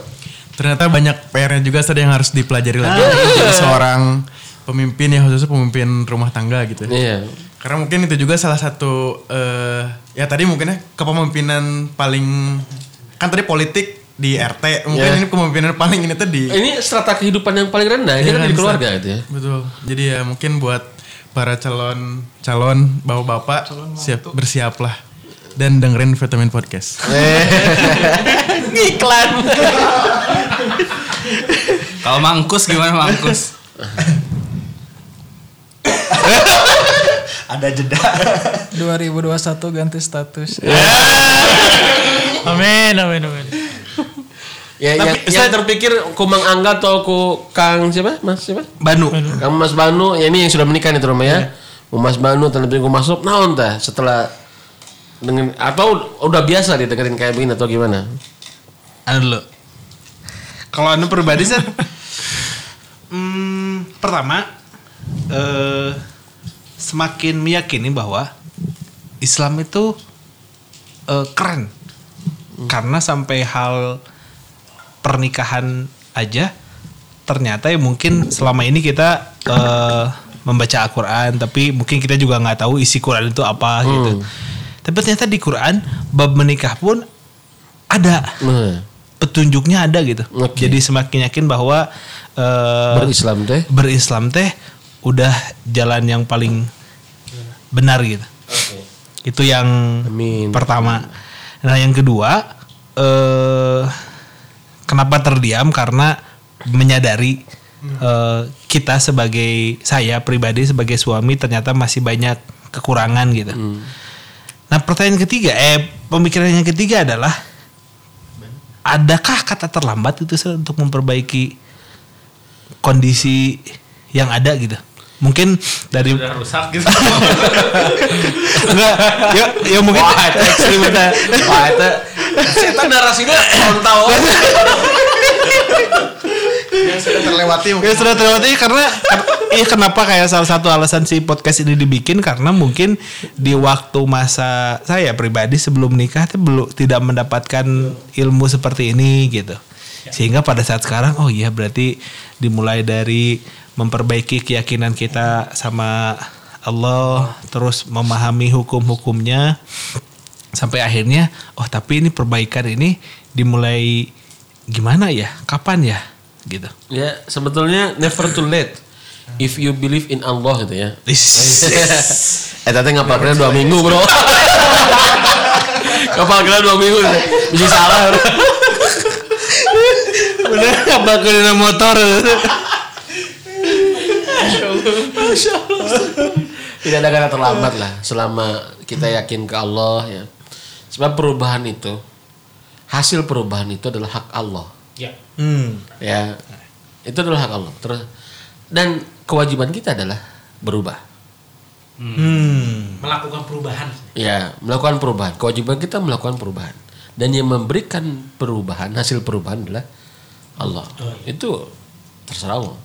Ternyata banyak PR-nya juga tadi yang harus dipelajari lagi. Jadi seorang pemimpin ya khususnya pemimpin rumah tangga gitu. Iya. Karena mungkin itu juga salah satu eh ya tadi mungkinnya kepemimpinan paling kan tadi politik di RT mungkin Ya. ini kepemimpinan paling ini tadi Ini strata kehidupan yang paling rendah, ini Iya kan di keluarga gitu ya. Betul. Jadi ya mungkin buat para calon calon bapak-bapak siap bersiaplah dan dengerin vitamin podcast. Iklan. Kalau mangkus gimana mangkus? Ada jeda. 2021 ganti status. amin, amin, amin. Ya, yang, yang terpikir Kumang Angga atau ku Kang siapa? Mas siapa? Banu. Kang Mas Banu, ya ini yang sudah menikah nih rumah ya. Mas Banu terlebih ku masuk naon tah setelah dengan atau udah biasa didengerin kayak begini atau gimana? Anu dulu. Kalau anu pribadi sih, hmm, pertama eh, semakin meyakini bahwa Islam itu eh, keren karena sampai hal pernikahan aja ternyata ya mungkin selama ini kita eh, membaca Al-Quran tapi mungkin kita juga nggak tahu isi Quran itu apa gitu. Tapi ternyata di Quran bab menikah pun ada Nah, petunjuknya ada gitu. Oke. Jadi semakin yakin bahwa eh, berislam teh. berislam teh udah jalan yang paling benar gitu. Itu yang Amin. pertama. Nah yang kedua eh kenapa terdiam karena menyadari eh, kita sebagai saya pribadi sebagai suami ternyata masih banyak kekurangan gitu. Nah pertanyaan ketiga, eh pemikiran yang ketiga adalah adakah kata terlambat itu Sir, untuk memperbaiki kondisi yang ada gitu? Mungkin dari Udah rusak gitu. enggak ya, ya mungkin Wah, itu ekstrim itu. Wah, itu setan narasinya frontal. Yang sudah terlewati Ya sudah terlewati karena iya kenapa kayak salah satu alasan si podcast ini dibikin karena mungkin di waktu masa saya pribadi sebelum nikah tuh belum tidak mendapatkan ilmu seperti ini gitu. Sehingga pada saat sekarang oh iya berarti dimulai dari memperbaiki keyakinan kita sama Allah terus memahami hukum-hukumnya sampai akhirnya oh tapi ini perbaikan ini dimulai gimana ya? Kapan ya? gitu. Ya, sebetulnya never too late. If you believe in Allah gitu ya. eh tadi ngapalnya dua minggu bro. ngapalnya dua minggu. Bisa salah. bro. Bener apa kena motor? Tidak ada kata terlambat lah selama kita yakin ke Allah ya. Sebab perubahan itu hasil perubahan itu adalah hak Allah. Hmm. Ya. Itu adalah hak Allah. Terus dan kewajiban kita adalah berubah. Hmm. Melakukan perubahan. Ya, melakukan perubahan. Kewajiban kita melakukan perubahan. Dan yang memberikan perubahan, hasil perubahan adalah Allah. Itu terserah Allah.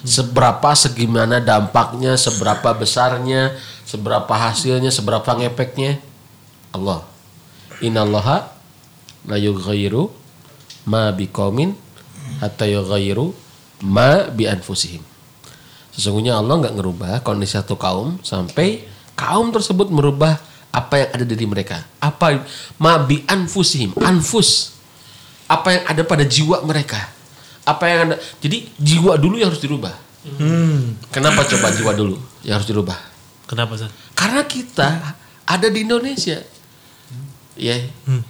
Seberapa segimana dampaknya, seberapa besarnya, seberapa hasilnya, seberapa ngepeknya Allah. Innallaha la yughayyiru ma biqaumin hatta yughayyiru ma bi anfusihim. Sesungguhnya Allah nggak ngerubah kondisi satu kaum sampai kaum tersebut merubah apa yang ada dari mereka. Apa ma bi anfusihim, anfus. Apa yang ada pada jiwa mereka. Apa yang ada. Jadi jiwa dulu yang harus dirubah. Kenapa coba jiwa dulu yang harus dirubah? Kenapa San? Karena kita ada di Indonesia. Ya,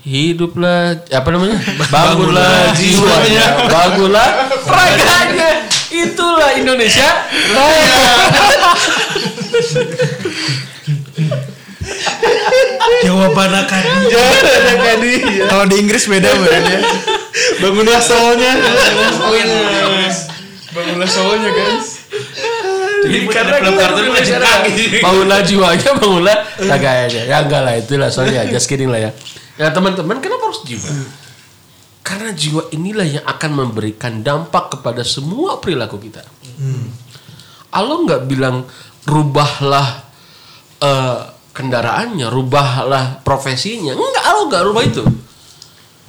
hiduplah apa namanya? Bangunlah jiwanya, bangunlah raganya. Itulah Indonesia. Jawaban akan Kalau di Inggris beda berarti ya. bangunlah soalnya. Bangunlah soalnya guys. Jadi karena kita di Indonesia, bangunlah jiwanya, bangunlah raganya. Ya enggak lah, itulah soalnya just kidding lah ya. Ya teman-teman, kenapa harus jiwa? Karena jiwa inilah yang akan memberikan dampak kepada semua perilaku kita. Allah nggak bilang rubahlah eh, kendaraannya, rubahlah profesinya. Enggak, Allah nggak rubah itu.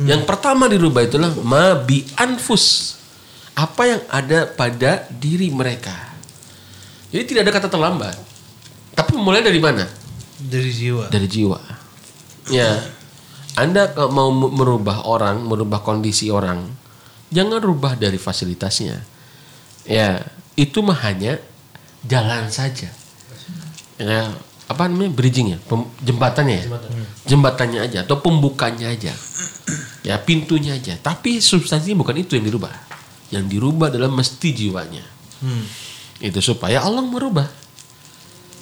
Yang pertama dirubah itulah ma bi anfus. Apa yang ada pada diri mereka. Jadi tidak ada kata terlambat. Tapi mulai dari mana? Dari jiwa. Dari jiwa. Ya. Anda kalau mau merubah orang, merubah kondisi orang, jangan rubah dari fasilitasnya. Ya, itu mah hanya jalan saja. Ya, apa namanya bridging ya, Pem- jembatannya ya, jembatannya aja atau pembukanya aja, ya pintunya aja. Tapi substansinya bukan itu yang dirubah. Yang dirubah adalah mesti jiwanya. Itu supaya Allah merubah.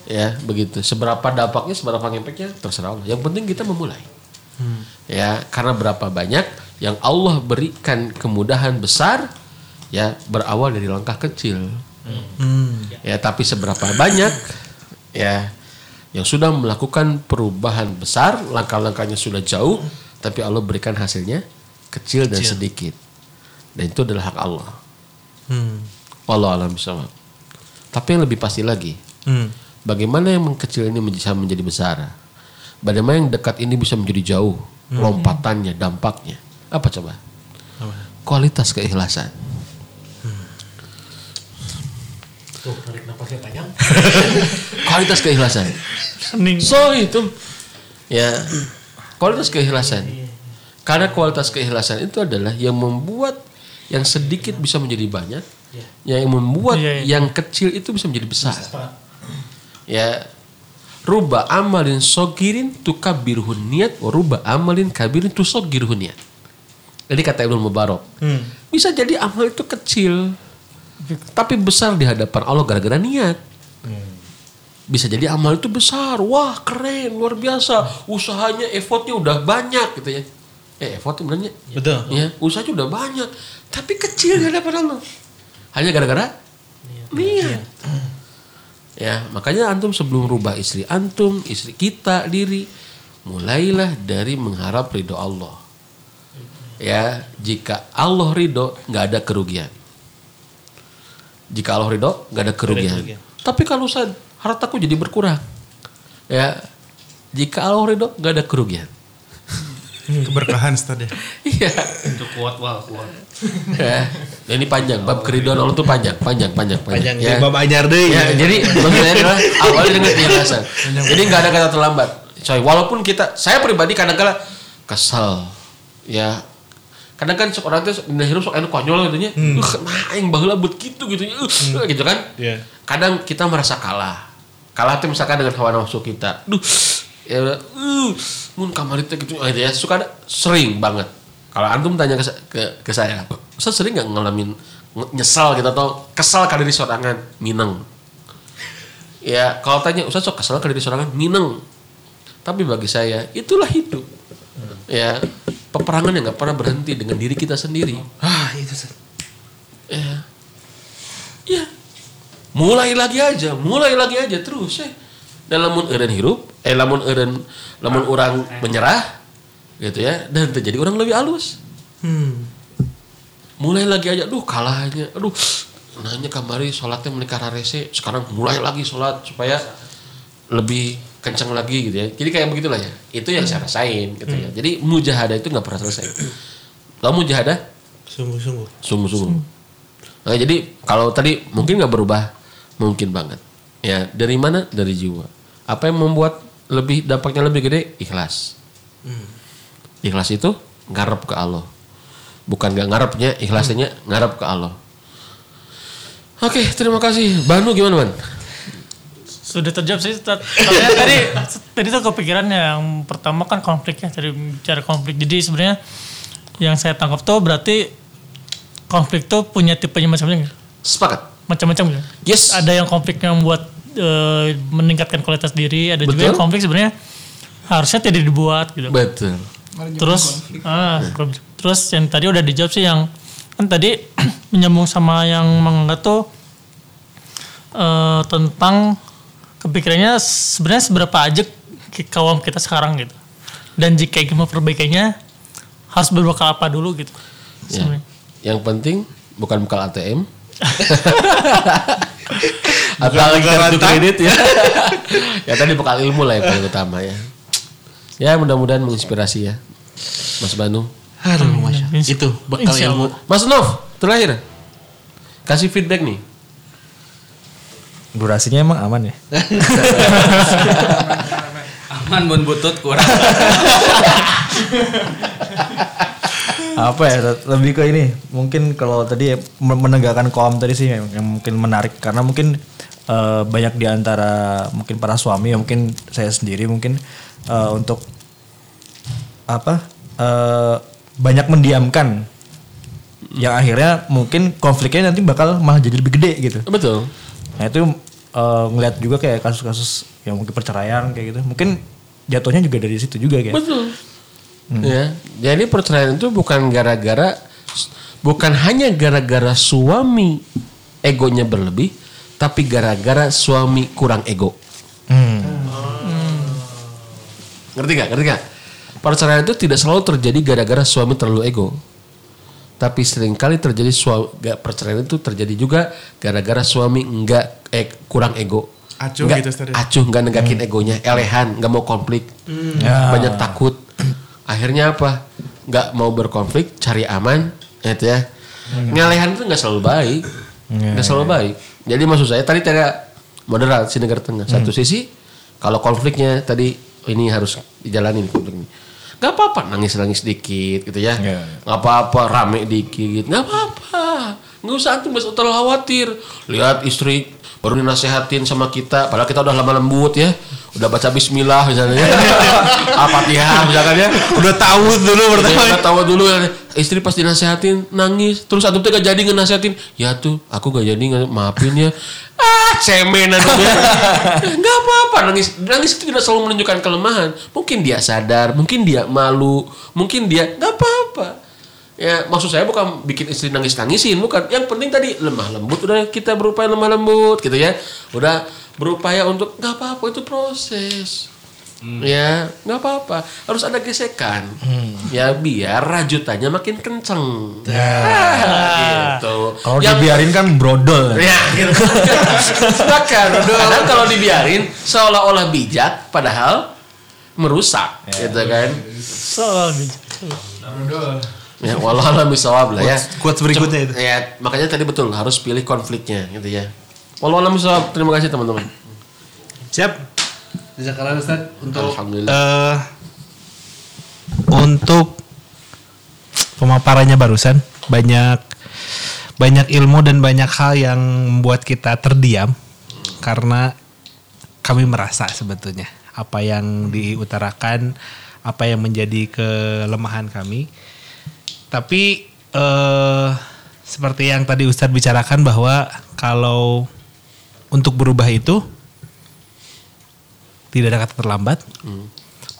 Ya, begitu. Seberapa dampaknya, seberapa impactnya terserah Allah. Yang penting kita memulai. Ya, karena berapa banyak yang Allah berikan kemudahan besar ya berawal dari langkah kecil. Ya, tapi seberapa banyak ya yang sudah melakukan perubahan besar, langkah-langkahnya sudah jauh, tapi Allah berikan hasilnya kecil dan sedikit. Dan itu adalah hak Allah. Allah alam bisawab. Tapi yang lebih pasti lagi, bagaimana yang kecil ini bisa menjadi besar? Bagaimana yang dekat ini bisa menjadi jauh? Lompatannya, dampaknya. Apa coba? Kualitas keikhlasan. Kualitas keikhlasan. So itu ya kualitas keikhlasan. Karena kualitas keikhlasan itu adalah yang membuat yang sedikit bisa menjadi banyak, yang membuat yang kecil itu bisa menjadi besar. Ya, ruba amalin sogirin tukabirhun niat, ruba amalin kabirin tusogirhun niat. Jadi kata Ibnu Mubarak, bisa jadi amal itu kecil, tapi besar di hadapan Allah gara-gara niat. Bisa jadi amal itu besar, wah keren, luar biasa, usahanya, effortnya udah banyak gitu ya. Eh, effortnya benernya Betul. Ya, usahanya udah banyak, tapi kecil di hadapan Allah. Hanya gara-gara niat. Ya, makanya antum sebelum rubah istri antum, istri kita, diri, mulailah dari mengharap ridho Allah. Ya, jika Allah ridho, nggak ada kerugian. Jika Allah ridho, nggak ada kerugian. kerugian. Tapi kalau saya hartaku jadi berkurang, ya, jika Allah ridho, nggak ada kerugian. Keberkahan Ustaz ya. Iya. Itu kuat wah kuat. ya. Ini panjang, bab keriduan Allah tuh panjang, panjang, panjang, panjang. Panjang ya. ya. bab anyar deui. Ya, jadi maksudnya adalah awalnya dengan keikhlasan. Jadi nggak ada kata terlambat. Coy, walaupun kita, saya pribadi kadang-kala kesel, ya. Kadang kan sok orang tuh dina hirup sok anu konyol gitu nya. Uh, nah aing baheula buat gitu gitu nya. Uh, gitu kan. Iya. Kadang kita merasa kalah. Kalah tuh misalkan dengan hawa nafsu kita. Duh, ya uh, mun kamari teh gitu gitu ya. Suka ada sering banget. Kalau antum tanya ke, ke, ke saya, saya sering nggak ngalamin nyesal gitu atau kesal kali di sorangan, mineng. Ya, kalau tanya, Ustaz sok kesal kali di sorangan, mineng. Tapi bagi saya, itulah hidup. Ya, peperangan yang nggak pernah berhenti dengan diri kita sendiri. Ah, itu. Ya. Ya. Mulai lagi aja, mulai lagi aja terus ya. Dan lamun eureun hirup, eh lamun eureun lamun orang menyerah gitu ya dan terjadi orang lebih halus. Mulai lagi aja, aduh kalahnya, aduh nanya kamari sholatnya menikah rarese, sekarang mulai lagi sholat supaya lebih kencang lagi gitu ya. Jadi kayak begitulah ya. Itu yang saya rasain gitu ya. Jadi mujahadah itu nggak pernah selesai. Kalau mujahadah Sungguh-sungguh. sungguh-sungguh. Nah, jadi kalau tadi mungkin nggak berubah, mungkin banget. Ya dari mana? Dari jiwa. Apa yang membuat lebih dampaknya lebih gede? Ikhlas. Ikhlas itu ngarep ke Allah. Bukan gak ngarepnya, ikhlasnya ngarep ke Allah. Oke, terima kasih. Banu gimana, Ban? Sudah terjawab sih. Soalnya tadi tadi tuh kepikiran yang pertama kan konfliknya dari bicara konflik. Jadi sebenarnya yang saya tangkap tuh berarti konflik tuh punya tipenya macam-macam. Sepakat. Macam-macam gitu. Yes. Ada yang konflik yang membuat eh, meningkatkan kualitas diri, ada juga Betul. yang konflik sebenarnya harusnya tidak dibuat gitu. Betul. Terus ah, konflik. terus yang tadi udah dijawab sih yang kan tadi menyambung sama yang menganggap tuh eh, tentang kepikirannya sebenarnya seberapa aja kawan kita sekarang gitu. Dan jika ingin memperbaikinya harus berbekal apa dulu gitu. Ya. Yang penting bukan bekal ATM. Atau kartu kredit ya. ya tadi bekal ilmu lah yang paling utama ya. Ya mudah-mudahan menginspirasi ya. Mas Banu. Aduh, Masya. Itu bekal Insya ilmu. Mas Nov, terakhir. Kasih feedback nih. Durasinya emang aman ya? Aman bun butut kurang. Apa ya lebih ke ini. Mungkin kalau tadi men- menegakkan kaum tadi sih yang, yang mungkin menarik. Karena mungkin eh, banyak di antara mungkin para suami ya mungkin saya sendiri mungkin eh, untuk apa eh, banyak mendiamkan. Yang akhirnya mungkin konfliknya nanti bakal malah jadi lebih gede gitu. Betul. nah itu eh, ngeliat juga kayak kasus-kasus yang mungkin perceraian kayak gitu. Mungkin jatuhnya juga dari situ juga kayak. Betul. Ya, jadi perceraian itu bukan gara-gara bukan hanya gara-gara suami egonya berlebih, tapi gara-gara suami kurang ego. Hmm. Ngerti gak? Ngerti gak? Perceraian itu tidak selalu terjadi gara-gara suami terlalu ego. Tapi sering kali terjadi suami, perceraian itu terjadi juga gara-gara suami enggak eh, kurang ego. Acuh Nggak- gitu, ya? Acuh nggak negakin egonya, elehan, nggak mau konflik, banyak takut. Akhirnya apa? Nggak mau berkonflik, cari aman, gitu ya. Ngelehan itu nggak selalu baik, nggak selalu baik. Jadi maksud saya tadi tidak moderat si negara tengah. Satu sisi kalau konfliknya tadi ini harus dijalani nih konflik ini. Gak apa-apa nangis-nangis dikit gitu ya. Iya, Gak apa-apa rame dikit. Gak apa-apa. Nggak usah antum nggak usah terlalu khawatir. Lihat istri baru dinasehatin sama kita. Padahal kita udah lama lembut ya. Udah baca bismillah misalnya. Al-Fatihah misalkan ya. Udah tahu dulu pertama. Udah tahu dulu ya. Istri pas dinasehatin nangis. Terus antum tuh gak jadi ngenasehatin. Ya tuh aku gak jadi maafin ya. Ah cemen ya. Gak apa-apa nangis. Nangis itu tidak selalu menunjukkan kelemahan. Mungkin dia sadar. Mungkin dia malu. Mungkin dia gak apa-apa. Ya maksud saya bukan bikin istri nangis-nangisin. Bukan. Yang penting tadi lemah lembut. Udah kita berupaya lemah lembut gitu ya. Udah berupaya untuk gak apa-apa itu proses. Ya, nggak apa-apa. Harus ada gesekan. Ya biar rajutannya makin kenceng. Ah, gitu. kalau Yang- dibiarin kan brodol Ya, gitu. Kadang kalau dibiarin seolah-olah bijak, padahal merusak, gitu kan? Soal bijak. Ya, walau alam bisawab lah ya. Quotes berikutnya itu. Ya, makanya tadi betul harus pilih konfliknya, gitu ya. Walau alam. Terima kasih teman-teman. Siap. Jazakallah Ustaz untuk Alhamdulillah. eh, untuk pemaparannya barusan banyak banyak ilmu dan banyak hal yang membuat kita terdiam karena kami merasa sebetulnya apa yang diutarakan apa yang menjadi kelemahan kami tapi eh, seperti yang tadi Ustadz bicarakan bahwa kalau untuk berubah itu tidak ada kata terlambat.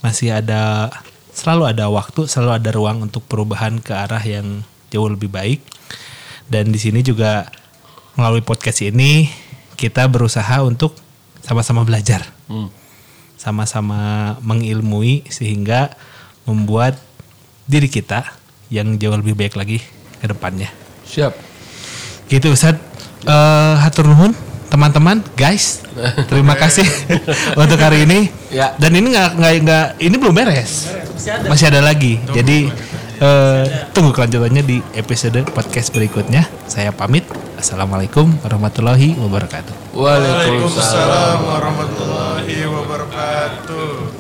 Masih ada selalu ada waktu, selalu ada ruang untuk perubahan ke arah yang jauh lebih baik. Dan di sini juga melalui podcast ini kita berusaha untuk sama-sama belajar. Sama-sama mengilmui sehingga membuat diri kita yang jauh lebih baik lagi ke depannya. Siap. Gitu Ustaz. Eh hatur nuhun teman-teman, guys. Terima kasih untuk hari ini. Ya. Dan ini nggak nggak nggak ini belum beres. Masih ada lagi. Jadi eh, tunggu kelanjutannya di episode podcast berikutnya. Saya pamit. Assalamualaikum warahmatullahi wabarakatuh. Waalaikumsalam warahmatullahi wabarakatuh.